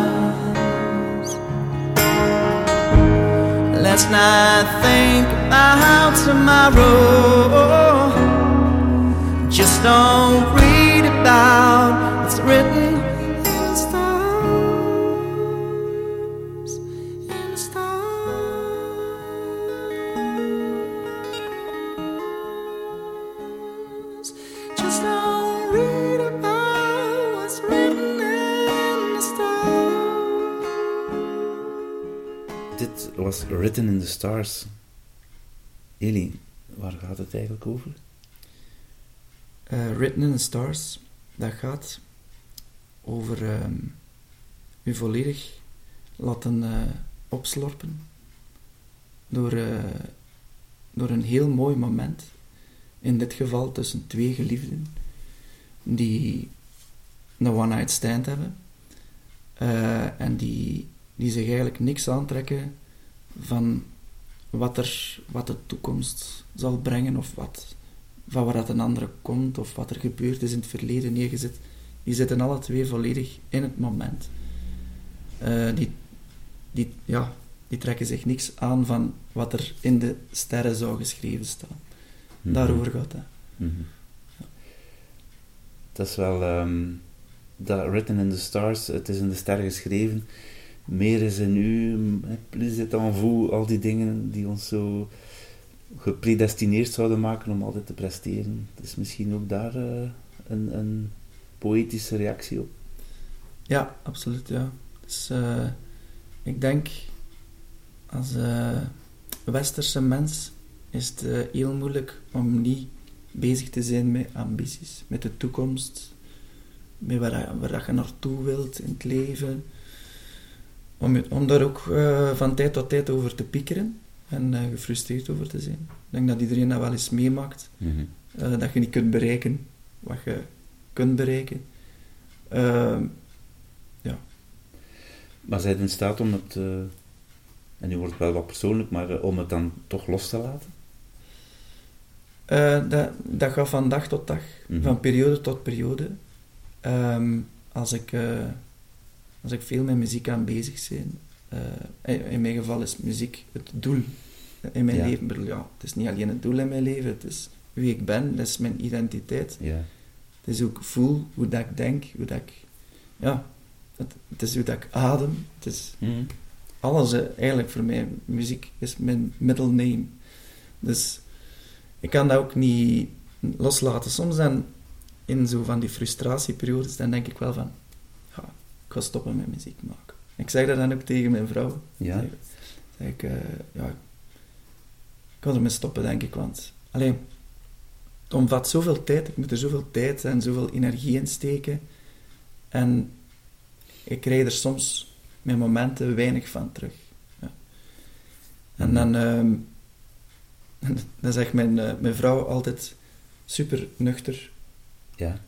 Speaker 3: hearts. Let's not think about tomorrow. Just don't Written in the Stars.
Speaker 1: Eli, waar gaat het eigenlijk over?
Speaker 2: Uh, Written in the Stars, dat gaat over ehm, u volledig laten uh, opslorpen door, uh, door een heel mooi moment. In dit geval tussen twee geliefden die een one-night stand hebben en die, die zich eigenlijk niks aantrekken van wat, er, wat de toekomst zal brengen of wat, van waar dat een andere komt of wat er gebeurd is in het verleden neergezet. Die zitten alle twee volledig in het moment. Uh, die, die, ja, die trekken zich niks aan van wat er in de sterren zou geschreven staan. Mm Daarover gaat
Speaker 1: -hmm. ja. Dat is wel... Um, dat Written in the Stars, het is in de sterren geschreven meer is in u, plus het en vous, al die dingen die ons zo gepredestineerd zouden maken om altijd te presteren. Het is misschien ook daar uh, een, een poëtische reactie op.
Speaker 2: Ja, absoluut, ja. Dus, uh, ik denk, als uh, westerse mens is het heel moeilijk om niet bezig te zijn met ambities, met de toekomst, met waar, waar je naartoe wilt in het leven om, om daar ook uh, van tijd tot tijd over te piekeren en uh, gefrustreerd over te zijn. Ik denk dat iedereen dat wel eens meemaakt. Mm -hmm. uh, dat je niet kunt bereiken wat je kunt bereiken. Ehm, ja.
Speaker 1: Maar zij in staat om het, en nu wordt het wel wat persoonlijk, maar om het dan toch los te laten?
Speaker 2: dat, dat gaat van dag tot dag, mm -hmm. van periode tot periode. Um, als ik als ik veel met muziek aan bezig ben. Uh, in mijn geval is muziek het doel in mijn ja. leven. Ja, het is niet alleen het doel in mijn leven, het is wie ik ben, dat is mijn identiteit.
Speaker 1: Ja.
Speaker 2: Het is hoe ik voel, hoe dat ik denk, hoe dat ik... Ja, het, het is hoe dat ik adem. Het is
Speaker 1: mm.
Speaker 2: alles eigenlijk voor mij. Muziek is mijn middle name. Dus ik kan dat ook niet loslaten. Soms dan in zo van die frustratieperiodes, dan denk ik wel van ik ga stoppen met muziek maken. Ik zeg dat dan ook tegen mijn vrouw.
Speaker 1: Ja.
Speaker 2: Zeg, zeg ik, uh, ja, ik ga ermee stoppen, denk ik, want... Alleen, het omvat zoveel tijd, ik moet er zoveel tijd en zoveel energie in steken. En ik krijg er soms met momenten weinig van terug. Ja. En mhm. dan, uh, dan zegt mijn, uh, mijn vrouw altijd super nuchter.
Speaker 1: Ja.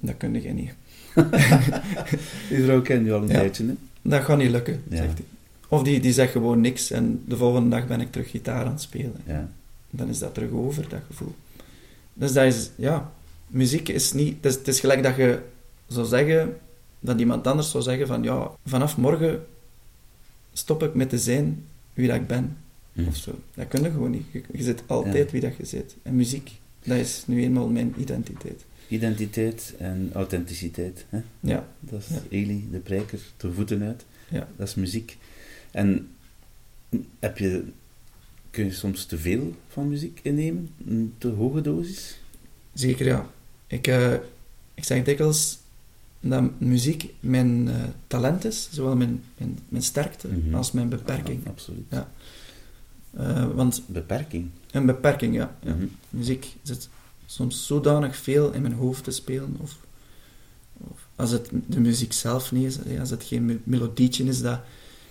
Speaker 2: Dat kun je niet. (laughs)
Speaker 1: die vrouw kent je al een ja. tijdje, hè?
Speaker 2: Dat gaat niet lukken, ja. zegt hij. Of die, die zegt gewoon niks en de volgende dag ben ik terug gitaar aan het spelen.
Speaker 1: Ja.
Speaker 2: Dan is dat terug over, dat gevoel. Dus dat is, ja, muziek is niet... Het is, het is gelijk dat je zou zeggen, dat iemand anders zou zeggen van, ja, vanaf morgen stop ik met te zijn wie dat ik ben.
Speaker 1: Hm.
Speaker 2: Of zo. Dat kun je gewoon niet. Je, je zit altijd wie dat je zit. En muziek, dat is nu eenmaal mijn identiteit
Speaker 1: identiteit en authenticiteit. Hè?
Speaker 2: Ja.
Speaker 1: Dat is
Speaker 2: ja.
Speaker 1: Eli, de prijker, de voeten uit.
Speaker 2: Ja.
Speaker 1: Dat is muziek. En heb je, kun je soms te veel van muziek innemen? Een te hoge dosis?
Speaker 2: Zeker, ja. Ik, uh, ik zeg dikwijls dat muziek mijn uh, talent is, zowel mijn, mijn, mijn sterkte
Speaker 1: Mhm.
Speaker 2: als mijn beperking.
Speaker 1: Absoluut.
Speaker 2: Ja. Uh, want
Speaker 1: Beperking.
Speaker 2: een beperking, ja.
Speaker 1: Mhm.
Speaker 2: Muziek zit soms zodanig veel in mijn hoofd te spelen. Of, of als het de muziek zelf niet is, als het geen me- melodietje is dat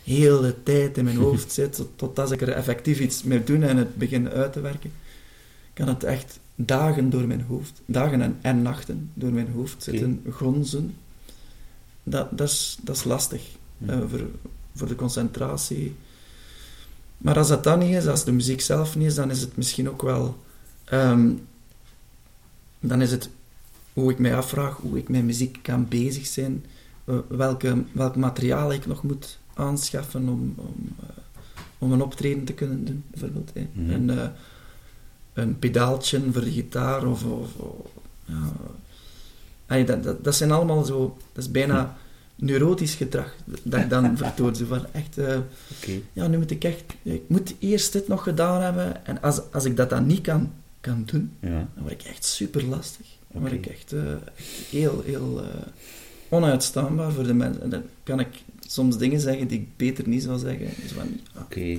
Speaker 2: heel de tijd in mijn hoofd (laughs) zit, tot, tot als ik er effectief iets mee doe en het begin uit te werken, kan het echt dagen door mijn hoofd, dagen en, en nachten door mijn hoofd zitten gonzen. Dat, dat, is, dat is lastig eh, voor, voor de concentratie. Maar als dat dan niet is, als de muziek zelf niet is, dan is het misschien ook wel... ehm, dan is het hoe ik mij afvraag hoe ik met muziek kan bezig zijn, eh, welke, welk materiaal ik nog moet aanschaffen om, om, eh, om een optreden te kunnen doen, bijvoorbeeld.
Speaker 1: Mhm.
Speaker 2: Een, eh, een pedaaltje voor de gitaar of... of, of- ja. Allee, dat, dat, dat zijn allemaal zo... Dat is bijna neurotisch gedrag dat ik dan (laughs) vertoon. Zo van echt... ja, nu moet ik echt... Ik moet eerst dit nog gedaan hebben. En als, als ik dat dan niet kan, kan doen,
Speaker 1: Ja.
Speaker 2: dan word ik echt super lastig. Dan word ik echt, eh, echt heel, heel eh, onuitstaanbaar voor de mensen. En dan kan ik soms dingen zeggen die ik beter niet zou zeggen. Dus van, ja,
Speaker 1: Oké.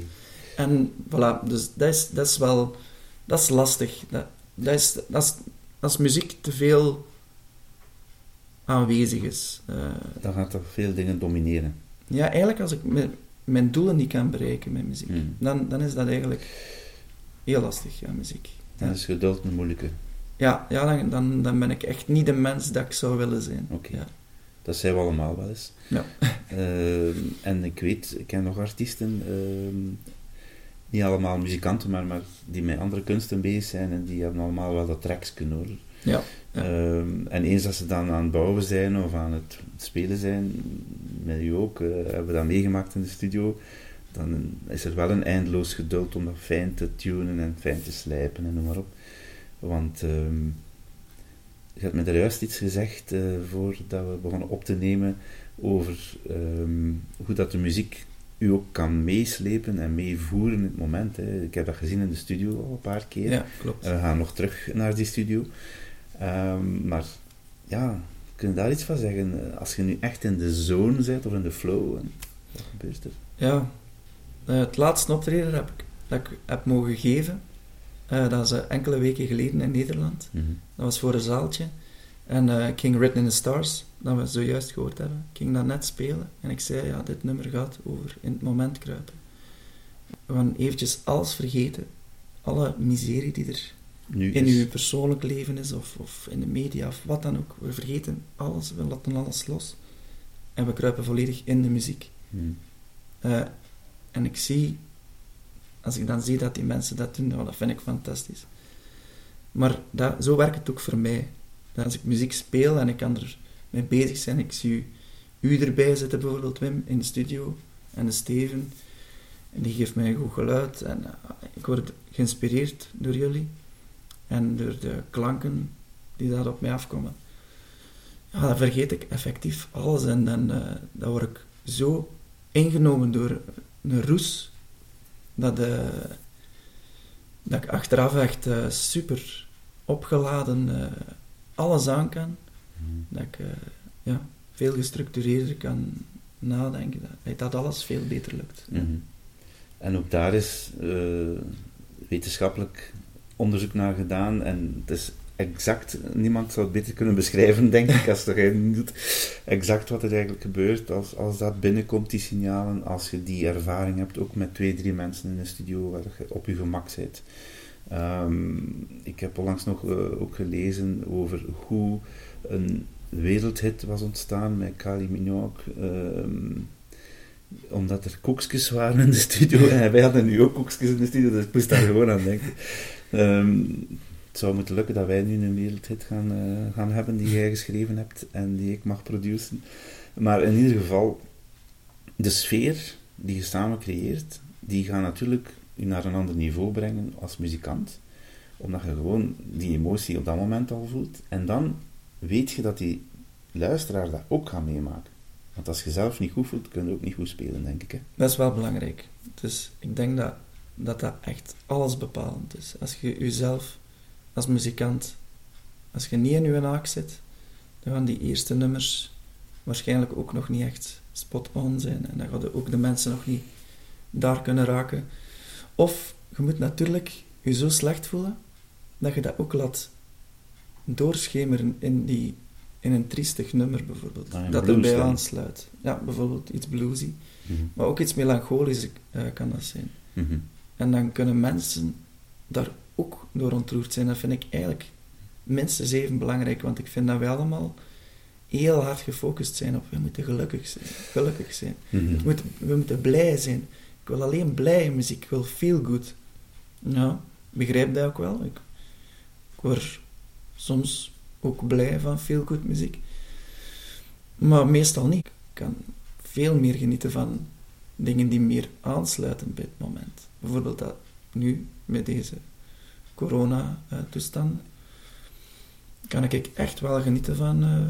Speaker 2: En voilà, dus dat is, dat is wel... Dat is lastig. Dat, dat, is, dat, is, als muziek te veel aanwezig is. eh,
Speaker 1: Dan gaat er veel dingen domineren.
Speaker 2: ja, eigenlijk als ik mijn, mijn doelen niet kan bereiken met muziek,
Speaker 1: Hmm.
Speaker 2: dan, dan is dat eigenlijk heel lastig, ja, muziek.
Speaker 1: Dan
Speaker 2: Ja.
Speaker 1: is geduld een moeilijke.
Speaker 2: Ja, ja dan, dan, dan ben ik echt niet de mens dat ik zou willen zijn.
Speaker 1: Oké.
Speaker 2: Ja.
Speaker 1: Dat zijn we allemaal wel eens.
Speaker 2: Ja. (laughs)
Speaker 1: Ehm, en ik weet, ik ken nog artiesten, ehm, niet allemaal muzikanten, maar, maar die met andere kunsten bezig zijn en die hebben allemaal wel dat tracks kunnen hoor.
Speaker 2: Ja, ja.
Speaker 1: Ehm, en eens dat ze dan aan het bouwen zijn of aan het spelen zijn, met u ook, eh, hebben we dat meegemaakt in de studio, dan is er wel een eindeloos geduld om dat fijn te tunen en fijn te slijpen en noem maar op. Want ehm, je hebt me daar juist iets gezegd eh, voordat we begonnen op te nemen over ehm, hoe dat de muziek u ook kan meeslepen en meevoeren in het moment. Hè. Ik heb dat gezien in de studio al een paar keer.
Speaker 2: ja, klopt.
Speaker 1: En we gaan nog terug naar die studio. Ehm, maar ja, kun je daar iets van zeggen? Als je nu echt in de zone bent of in de flow, wat gebeurt er?
Speaker 2: Ja, eh, het laatste optreden dat ik, dat ik heb mogen geven, eh, dat is eh, enkele weken geleden in Nederland. Dat was voor een zaaltje. En ik ging Written in the Stars, dat we zojuist gehoord hebben, ik ging dat net spelen. En ik zei, ja, dit nummer gaat over in het moment kruipen. We gaan eventjes alles vergeten. Alle miserie die er
Speaker 1: Nu
Speaker 2: in uw persoonlijk leven is, of, of in de media, of wat dan ook. We vergeten alles, we laten alles los. En we kruipen volledig in de muziek. Eh, en ik zie, als ik dan zie dat die mensen dat doen, dat vind ik fantastisch. Maar dat, zo werkt het ook voor mij. Als ik muziek speel en ik kan er mee bezig zijn, ik zie u, u erbij zitten, bijvoorbeeld Wim, in de studio, en de Steven, en die geeft mij een goed geluid, en eh, ik word geïnspireerd door jullie, en door de klanken die daar op mij afkomen. Ja, dan vergeet ik effectief alles, en eh, dan word ik zo ingenomen door een roes, dat, eh, dat ik achteraf echt eh, super opgeladen eh, alles aan kan.
Speaker 1: Hmm.
Speaker 2: Dat ik ja, veel gestructureerder kan nadenken. Dat, dat alles veel beter lukt.
Speaker 1: Mhm. En ook daar is wetenschappelijk onderzoek naar gedaan en het is exact, niemand zou het beter kunnen beschrijven, denk ik, als er geen doet, exact wat er eigenlijk gebeurt als, als dat binnenkomt, die signalen, als je die ervaring hebt, ook met twee, drie mensen in een studio waar je op je gemak zit. Ehm, ik heb onlangs nog eh, ook gelezen over hoe een wereldhit was ontstaan met Kylie Minogue. ehm, omdat er koekjes waren in de studio. (laughs) En wij hadden nu ook koekjes in de studio, dus ik moest daar gewoon aan denken. Ehm, het zou moeten lukken dat wij nu een wereldhit gaan, eh, gaan hebben die jij geschreven hebt en die ik mag produceren. Maar in ieder geval, de sfeer die je samen creëert, die gaat natuurlijk je naar een ander niveau brengen als muzikant. Omdat je gewoon die emotie op dat moment al voelt. En dan weet je dat die luisteraar dat ook gaat meemaken. Want als je zelf niet goed voelt, kun je ook niet goed spelen, denk ik. Hè?
Speaker 2: Dat is wel belangrijk. Dus ik denk dat dat, dat echt alles bepalend is. Als je jezelf als muzikant, als je niet in je naak zit, dan gaan die eerste nummers waarschijnlijk ook nog niet echt spot-on zijn. En dan gaan ook de mensen nog niet daar kunnen raken. Of je moet natuurlijk je zo slecht voelen dat je dat ook laat doorschemeren in, die, in een triestig nummer bijvoorbeeld.
Speaker 1: Ah,
Speaker 2: dat erbij
Speaker 1: dan.
Speaker 2: aansluit. Ja, bijvoorbeeld iets bluesy.
Speaker 1: Mhm.
Speaker 2: Maar ook iets melancholisch eh, kan dat zijn.
Speaker 1: Mhm.
Speaker 2: En dan kunnen mensen daar ook door ontroerd zijn. Dat vind ik eigenlijk minstens even belangrijk, want ik vind dat wij allemaal heel hard gefocust zijn op we moeten gelukkig zijn. Gelukkig zijn.
Speaker 1: Mhm.
Speaker 2: We, moeten, we moeten blij zijn. Ik wil alleen blije muziek, ik wil feel good. Ik begrijp dat ook wel. Ik, ik word soms ook blij van feel good muziek. Maar meestal niet. Ik kan veel meer genieten van dingen die meer aansluiten bij het moment. Bijvoorbeeld dat nu, met deze corona-toestand, kan ik echt wel genieten van eh,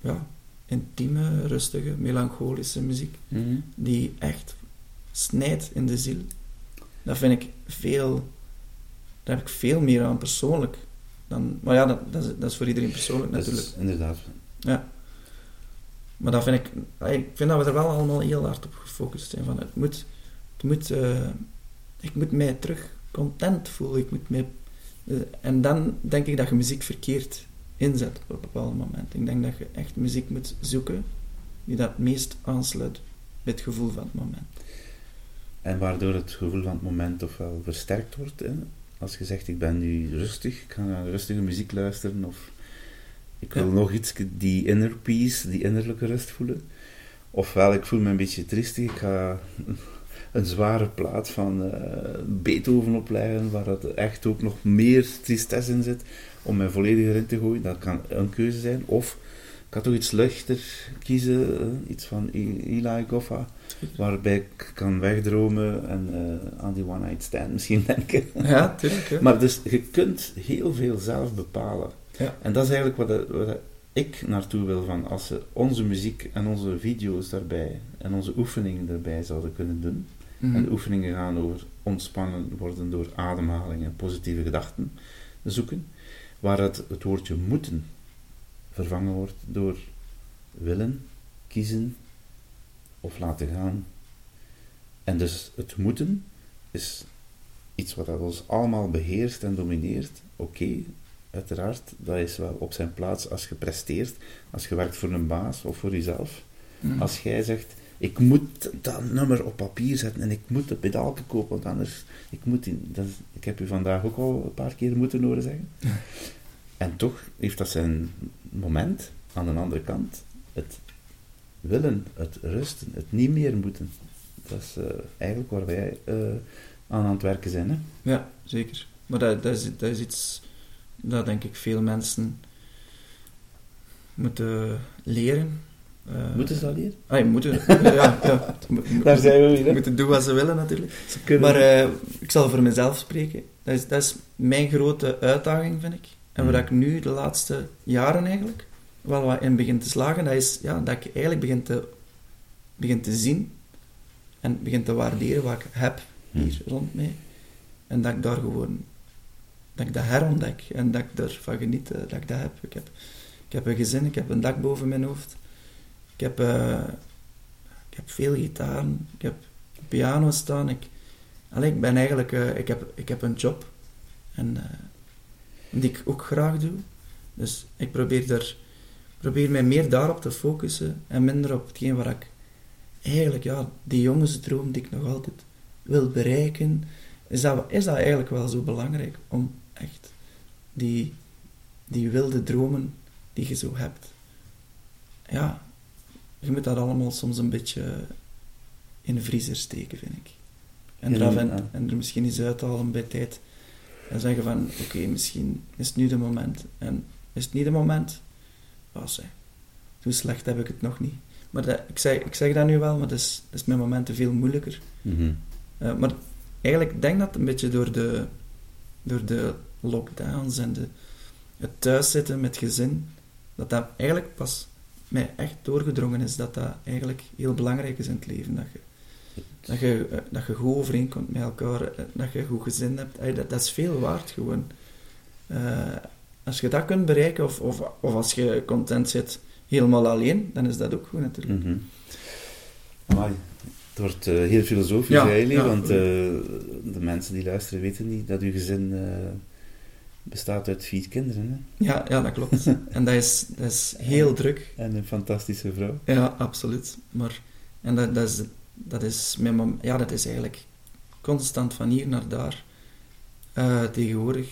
Speaker 2: ja, intieme, rustige, melancholische muziek
Speaker 1: Mhm.
Speaker 2: die echt snijdt in de ziel. Dat vind ik veel, daar heb ik veel meer aan persoonlijk. Dan, maar ja, dat, dat, is, dat is voor iedereen persoonlijk
Speaker 1: Dat
Speaker 2: natuurlijk.
Speaker 1: is inderdaad.
Speaker 2: Ja. Maar dat vind ik, ik vind dat we er wel allemaal heel hard op gefocust zijn. Van het moet het moet, eh, ik moet mij terug content voelen. Ik moet mij, eh, en dan denk ik dat je muziek verkeerd inzet op een bepaald moment. Ik denk dat je echt muziek moet zoeken die dat het meest aansluit bij het gevoel van het moment.
Speaker 1: En waardoor het gevoel van het moment ofwel versterkt wordt. Hè? Als je zegt, ik ben nu rustig, ik ga naar rustige muziek luisteren, of ik wil
Speaker 2: Ja.
Speaker 1: nog iets, die inner peace, die innerlijke rust voelen. Ofwel, ik voel me een beetje tristig, ik ga een zware plaat van eh, Beethoven opleggen, waar dat echt ook nog meer tristesse in zit, om mij volledig erin te gooien. Dat kan een keuze zijn. Of ik ga toch iets luchter kiezen, eh, iets van Eli Goffa, waarbij ik kan wegdromen en eh, aan die One Night Stand misschien (laughs) denken.
Speaker 2: Ja, tuurlijk. hè.
Speaker 1: Maar dus je kunt heel veel zelf bepalen.
Speaker 2: Ja.
Speaker 1: En dat is eigenlijk wat, ik naartoe wil van als ze onze muziek en onze video's daarbij en onze oefeningen daarbij zouden kunnen doen.
Speaker 2: Mhm.
Speaker 1: En de oefeningen gaan over ontspannen worden door ademhaling en positieve gedachten zoeken. Waar het, het woordje moeten vervangen wordt door willen, kiezen of laten gaan. En dus het moeten is iets wat dat ons allemaal beheerst en domineert. Oké, uiteraard, dat is wel op zijn plaats als je presteert, als je werkt voor een baas of voor jezelf.
Speaker 2: Mhm.
Speaker 1: Als jij zegt, ik moet dat nummer op papier zetten en ik moet de pedaalke kopen, want anders, ik moet die, dat is- ik heb u vandaag ook al een paar keer moeten horen zeggen. (laughs) En toch heeft dat zijn moment, aan de andere kant, het willen, het rusten, het niet meer moeten. Dat is eh, eigenlijk waar wij eh, aan aan het werken zijn. Hè?
Speaker 2: Ja, zeker. Maar dat, dat, is, dat is iets dat denk ik veel mensen moeten leren. Eh,
Speaker 1: Moeten ze dat leren?
Speaker 2: Ah, je moeten. (laughs) ja,
Speaker 1: Daar zijn we weer, hè?
Speaker 2: Moeten doen wat ze willen natuurlijk.
Speaker 1: Ze kunnen-
Speaker 2: Maar eh, ik zal voor mezelf spreken. Dat is, dat is mijn grote uitdaging, vind ik. En waar
Speaker 1: Mhm.
Speaker 2: ik nu de laatste jaren eigenlijk wel wat in begin te slagen, dat is ja, dat ik eigenlijk begin te, begin te zien en begin te waarderen wat ik heb hier rond mij. En dat ik daar gewoon, dat ik dat herontdek en dat ik ervan geniet eh, dat ik dat heb. Ik heb, ik heb een gezin, ik heb een dak boven mijn hoofd. Ik heb, eh, ik heb veel gitaren, ik heb piano staan. Ik, allee, ik ben eigenlijk, eh, ik, heb, ik heb een job en, eh, die ik ook graag doe. Dus ik probeer, er, probeer mij meer daarop te focussen en minder op hetgeen waar ik eigenlijk, ja, die jongensdroom die ik nog altijd wil bereiken, is dat, is dat eigenlijk wel zo belangrijk om echt die, die wilde dromen die je zo hebt. Ja, je moet dat allemaal soms een beetje in de vriezer steken, vind ik. En,
Speaker 1: Ja,
Speaker 2: eraf en,
Speaker 1: ja.
Speaker 2: en er misschien eens uithalen bij tijd. En zeggen van, oké, misschien is het nu de moment. En is het niet de moment? Oh, zeg. Zo slecht heb ik het nog niet. Maar dat, ik, zeg, ik zeg dat nu wel, maar dat is, dat is met momenten veel moeilijker.
Speaker 1: Mhm.
Speaker 2: Eh, maar eigenlijk ik denk dat een beetje door de, door de lockdowns en de, het thuiszitten met gezin, dat dat eigenlijk pas mij echt doorgedrongen is dat dat eigenlijk heel belangrijk is in het leven. Dat je, dat je, eh, dat je goed overeenkomt met elkaar, eh, dat je een goed gezin hebt. Dat, dat is veel waard gewoon. Eh, als je dat kunt bereiken, of, of, of als je content zit helemaal alleen, dan is dat ook goed natuurlijk.
Speaker 1: Amai, het wordt heel filosofisch
Speaker 2: Ja,
Speaker 1: eigenlijk,
Speaker 2: ja.
Speaker 1: want de mensen die luisteren weten niet dat uw gezin bestaat uit vier kinderen hè?
Speaker 2: Ja, ja, dat klopt. (laughs) en dat is, dat is heel druk.
Speaker 1: en een fantastische vrouw.
Speaker 2: Ja, absoluut. Maar, en dat, dat, is, dat, is mijn mom- ja, dat is eigenlijk constant van hier naar daar eh, tegenwoordig.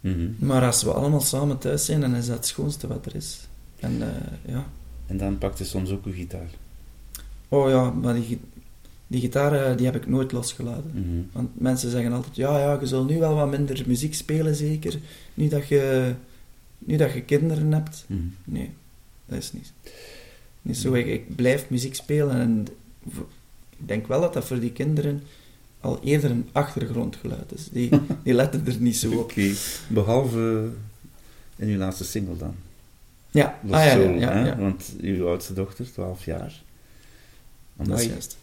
Speaker 1: Mhm.
Speaker 2: Maar als we allemaal samen thuis zijn, dan is dat het schoonste wat er is. En eh, ja.
Speaker 1: En dan pakt ze soms ook uw gitaar.
Speaker 2: Oh ja, maar die, die gitaar eh, die heb ik nooit losgelaten.
Speaker 1: Mhm.
Speaker 2: Want mensen zeggen altijd, ja, ja, je zal nu wel wat minder muziek spelen, zeker. Nu dat je, nu dat je kinderen hebt.
Speaker 1: Mhm.
Speaker 2: Nee, dat is niet. niet zo. Ik, ik blijf muziek spelen en ik denk wel dat dat voor die kinderen al eerder een achtergrondgeluid is. Die, (laughs) die letten er niet zo op.
Speaker 1: Oké, behalve in uw laatste single dan.
Speaker 2: Ja, ah, ja, ja, ja.
Speaker 1: Want uw oudste dochter, 12 jaar.
Speaker 2: dat is juist.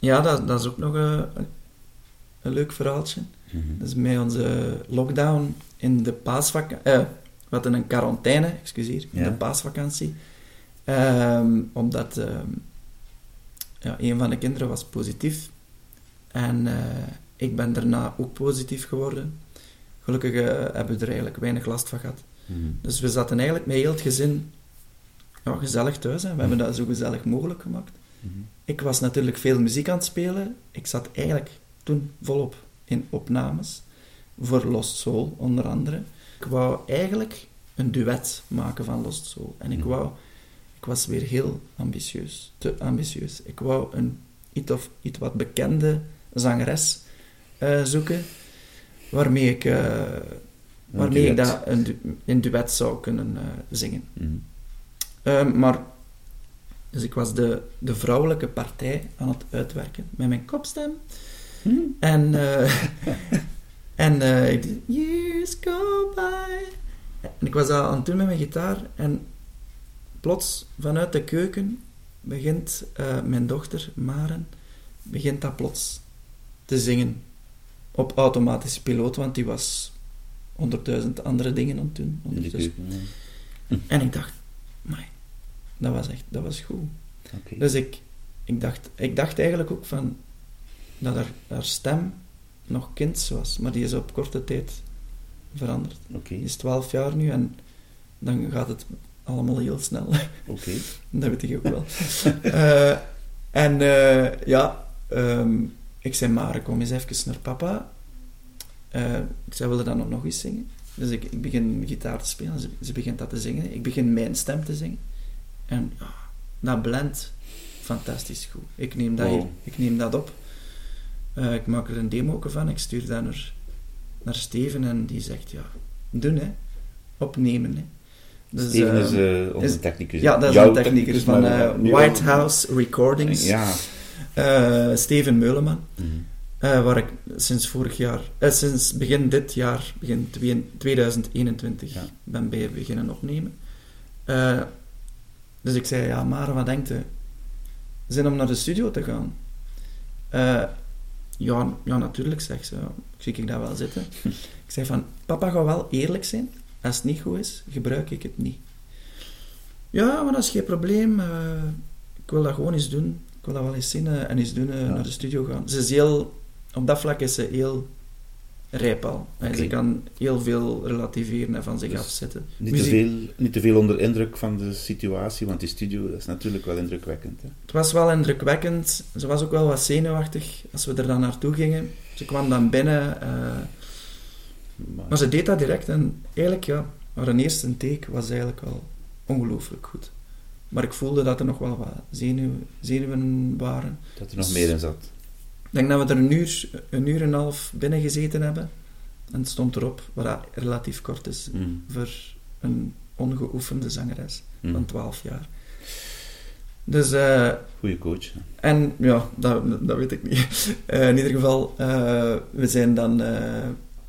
Speaker 2: Ja, dat, dat is ook nog een, een, leuk verhaaltje.
Speaker 1: Mhm.
Speaker 2: Is met onze lockdown in de paasvakantie. eh, we hadden een quarantaine, excuseer, in
Speaker 1: Ja.
Speaker 2: de paasvakantie. Ehm, omdat ehm, ja, een van de kinderen was positief. En eh, ik ben daarna ook positief geworden. Gelukkig eh, hebben we er eigenlijk weinig last van gehad.
Speaker 1: Mhm.
Speaker 2: Dus we zaten eigenlijk met heel het gezin ja, gezellig thuis. Hè. We hebben dat zo gezellig mogelijk gemaakt. Ik was natuurlijk veel muziek aan het spelen. Ik zat eigenlijk toen volop in opnames. Voor Lost Soul, onder andere. Ik wou eigenlijk een duet maken van Lost Soul. En ik
Speaker 1: Mhm.
Speaker 2: wou... Ik was weer heel ambitieus. Te ambitieus. Ik wou een iets, of, iets wat bekende zangeres eh, zoeken. Waarmee ik, eh, waarmee ik dat een, du- een duet zou kunnen eh, zingen.
Speaker 1: Mhm.
Speaker 2: Ehm, maar, dus ik was de, de vrouwelijke partij aan het uitwerken met mijn kopstem.
Speaker 1: Mhm.
Speaker 2: En, eh, (laughs) en eh, ik deed, years go by. En ik was dat aan het doen met mijn gitaar. En plots, vanuit de keuken, begint eh, mijn dochter, Maren, begint dat plots te zingen. Op automatische piloot, want die was honderdduizend andere dingen aan het doen. En ik dacht, my, dat was echt, dat was goed. Dus ik, ik, dacht, ik dacht eigenlijk ook van, dat haar, haar stem nog kind was, maar die is op korte tijd veranderd.
Speaker 1: Oké,
Speaker 2: Die is 12 jaar nu en dan gaat het allemaal heel snel.
Speaker 1: oké. (laughs)
Speaker 2: dat weet ik ook wel. (laughs) Eh, en eh, ja, ehm, ik zei, Mare, kom eens even naar papa. Eh, ik zei, wil je dan nog, nog eens zingen? Dus ik, ik begin gitaar te spelen, ze, ze begint dat te zingen. Ik begin mijn stem te zingen. En ja, dat blendt fantastisch goed. Ik neem dat,
Speaker 1: Wow.
Speaker 2: hier, ik neem dat op. Eh, ik maak er een demo van, ik stuur dat naar, naar Steven en die zegt, ja, doen hè. Opnemen hè. Dus,
Speaker 1: Steven is
Speaker 2: eh,
Speaker 1: eh, onze technicus.
Speaker 2: ja, dat is een technicus van eh, White House Recordings.
Speaker 1: Ja.
Speaker 2: Steven Meuleman,
Speaker 1: Mhm.
Speaker 2: waar ik sinds vorig jaar, eh, sinds begin dit jaar, begin twee- 2021,
Speaker 1: Ja.
Speaker 2: ben bij beginnen opnemen. Dus ik zei, ja, maar wat denkt u? Zin om naar de studio te gaan? Eh, ja, ja, natuurlijk, zegt ze. Zie ik dat wel zitten. (laughs) ik zei van, papa gaat wel eerlijk zijn. Als het niet goed is, gebruik ik het niet. Ja, maar dat is geen probleem. eh, ik wil dat gewoon eens doen. Ik wil dat wel eens zien eh, en eens doen,
Speaker 1: Ja.
Speaker 2: naar de studio gaan. Ze is heel... Op dat vlak is ze heel rijp al. En
Speaker 1: Oké.
Speaker 2: Ze kan heel veel relativeren en van zich
Speaker 1: Dus
Speaker 2: afzetten.
Speaker 1: Niet, te veel, niet te veel onder indruk van de situatie, want die studio dat is natuurlijk wel indrukwekkend. Hè?
Speaker 2: Het was wel indrukwekkend. Ze was ook wel wat zenuwachtig als we er dan naartoe gingen. Ze kwam dan binnen, eh,
Speaker 1: Maar,
Speaker 2: maar ze deed dat direct. En eigenlijk, ja, haar eerste take was eigenlijk wel ongelooflijk goed. Maar ik voelde dat er nog wel wat zenuw, zenuwen waren.
Speaker 1: dat er nog meer in zat.
Speaker 2: Ik denk dat we er een uur, een uur en een half binnen gezeten hebben. En het stond erop, wat relatief kort is
Speaker 1: Mhm.
Speaker 2: voor een ongeoefende zangeres van 12 jaar. Dus... eh,
Speaker 1: Goeie coach. hè.
Speaker 2: En ja, dat, dat weet ik niet. (laughs) Eh, in ieder geval, eh, we zijn dan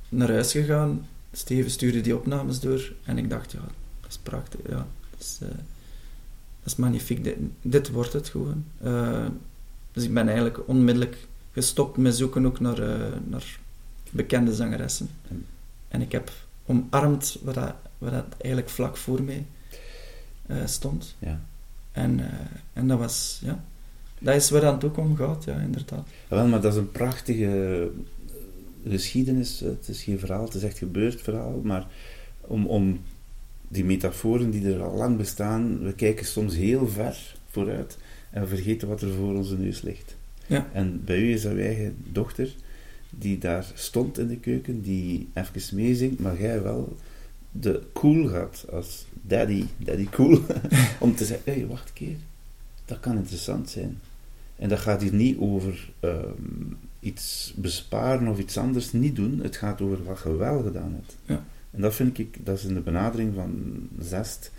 Speaker 2: naar huis gegaan. Steven stuurde die opnames door. En ik dacht, ja, dat is prachtig. Ja, dat, is, dat is magnifiek. Dit, dit wordt het gewoon. Dus ik ben eigenlijk onmiddellijk gestopt met zoeken ook naar, eh, naar bekende zangeressen.
Speaker 1: En-
Speaker 2: En ik heb omarmd wat dat, wat dat eigenlijk vlak voor mij eh, stond.
Speaker 1: Ja.
Speaker 2: En, eh, en dat was, ja, dat is waar het aan toe om gaat, ja, inderdaad.
Speaker 1: Ja, wel, maar dat is een prachtige geschiedenis. Het is geen verhaal, het is echt gebeurd verhaal. Maar om, om die metaforen die er al lang bestaan, we kijken soms heel ver vooruit en we vergeten wat er voor onze neus ligt.
Speaker 2: Ja.
Speaker 1: En bij u is dat uw eigen dochter die daar stond in de keuken, die even meezingt, maar jij wel de cool gaat als daddy, daddy cool, (laughs) om te zeggen, hé, hey, wacht een keer, dat kan interessant zijn. En dat gaat hier niet over ehm, iets besparen of iets anders niet doen. Het gaat over wat je wel gedaan hebt.
Speaker 2: Ja.
Speaker 1: En dat vind ik, dat is in de benadering van Zest,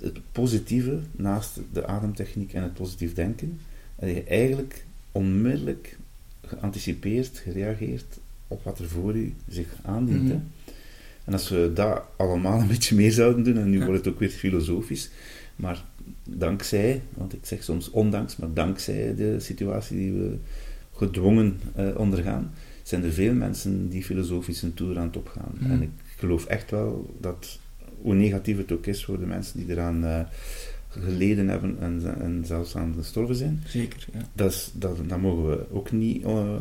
Speaker 1: het positieve naast de ademtechniek en het positief denken. En je eigenlijk onmiddellijk geanticipeerd, gereageerd op wat er voor u zich aandient.
Speaker 2: Mhm.
Speaker 1: hè. En als we dat allemaal een beetje meer zouden doen, en nu
Speaker 2: Ja.
Speaker 1: wordt het ook weer filosofisch, maar dankzij, want ik zeg soms ondanks, maar dankzij de situatie die we gedwongen eh, ondergaan, zijn er veel mensen die filosofisch een tour aan het opgaan.
Speaker 2: Mhm.
Speaker 1: En ik geloof echt wel dat, hoe negatief het ook is voor de mensen die eraan eh, geleden hebben en, en zelfs aan gestorven zijn.
Speaker 2: Zeker, ja.
Speaker 1: Dat, is, dat, dat mogen we ook niet eh,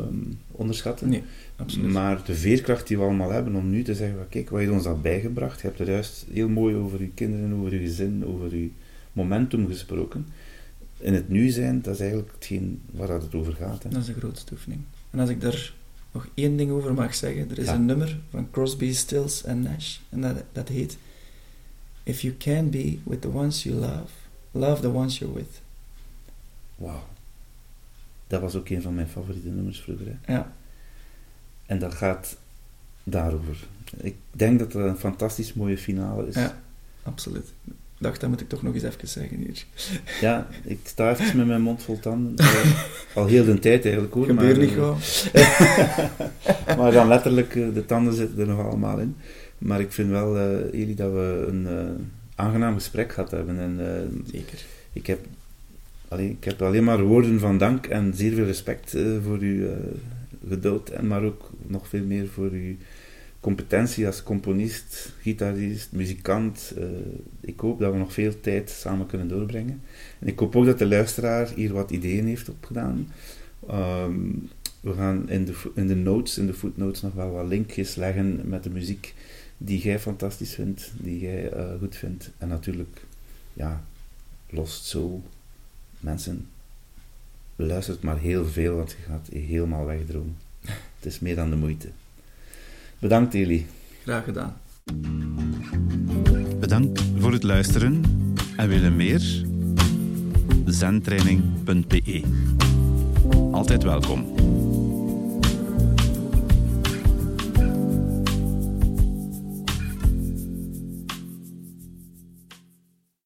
Speaker 1: onderschatten.
Speaker 2: Nee, absoluut.
Speaker 1: Maar de veerkracht die we allemaal hebben om nu te zeggen, kijk, wat heeft ons dat bijgebracht? Je hebt er juist heel mooi over je kinderen, over je gezin, over je momentum gesproken. In het nu zijn, dat is eigenlijk hetgeen waar dat het over gaat. Hè.
Speaker 2: Dat is de grootste oefening. En als ik daar nog één ding over mag zeggen, er is
Speaker 1: Ja.
Speaker 2: een nummer van Crosby, Stills en Nash, en dat, dat heet If you can be with the ones you love, love the ones you're with.
Speaker 1: Wauw. Dat was ook een van mijn favoriete nummers vroeger. Hè.
Speaker 2: Ja,
Speaker 1: En dat gaat daarover. Ik denk dat dat een fantastisch mooie finale is.
Speaker 2: Ja. absoluut. Ik dacht, dat moet ik toch nog eens even zeggen hier.
Speaker 1: Ja, ik sta even met mijn mond vol tanden. Eh, (laughs) al heel de tijd eigenlijk hoor.
Speaker 2: Gebeurt niet
Speaker 1: eh,
Speaker 2: gewoon. (laughs)
Speaker 1: maar dan letterlijk, eh, de tanden zitten er nog allemaal in. Maar ik vind wel, Eli, dat we een aangenaam gesprek gehad hebben. En eh,
Speaker 2: Zeker.
Speaker 1: ik, heb, allee, ik heb alleen maar woorden van dank en zeer veel respect eh, voor uw eh, geduld. En maar ook nog veel meer voor uw competentie als componist, gitarist, muzikant. Ik hoop dat we nog veel tijd samen kunnen doorbrengen. En ik hoop ook dat de luisteraar hier wat ideeën heeft opgedaan. Ehm, we gaan in de, in de notes, in de footnotes, nog wel wat linkjes leggen met de muziek die jij fantastisch vindt, die jij eh, goed vindt. En natuurlijk, ja, Lost Soul. Mensen, luister het maar heel veel, want je gaat helemaal wegdromen. Het is meer dan de moeite. Bedankt, Eli.
Speaker 2: Graag gedaan.
Speaker 4: Bedankt voor het luisteren en willen meer? zentraining.be Altijd welkom.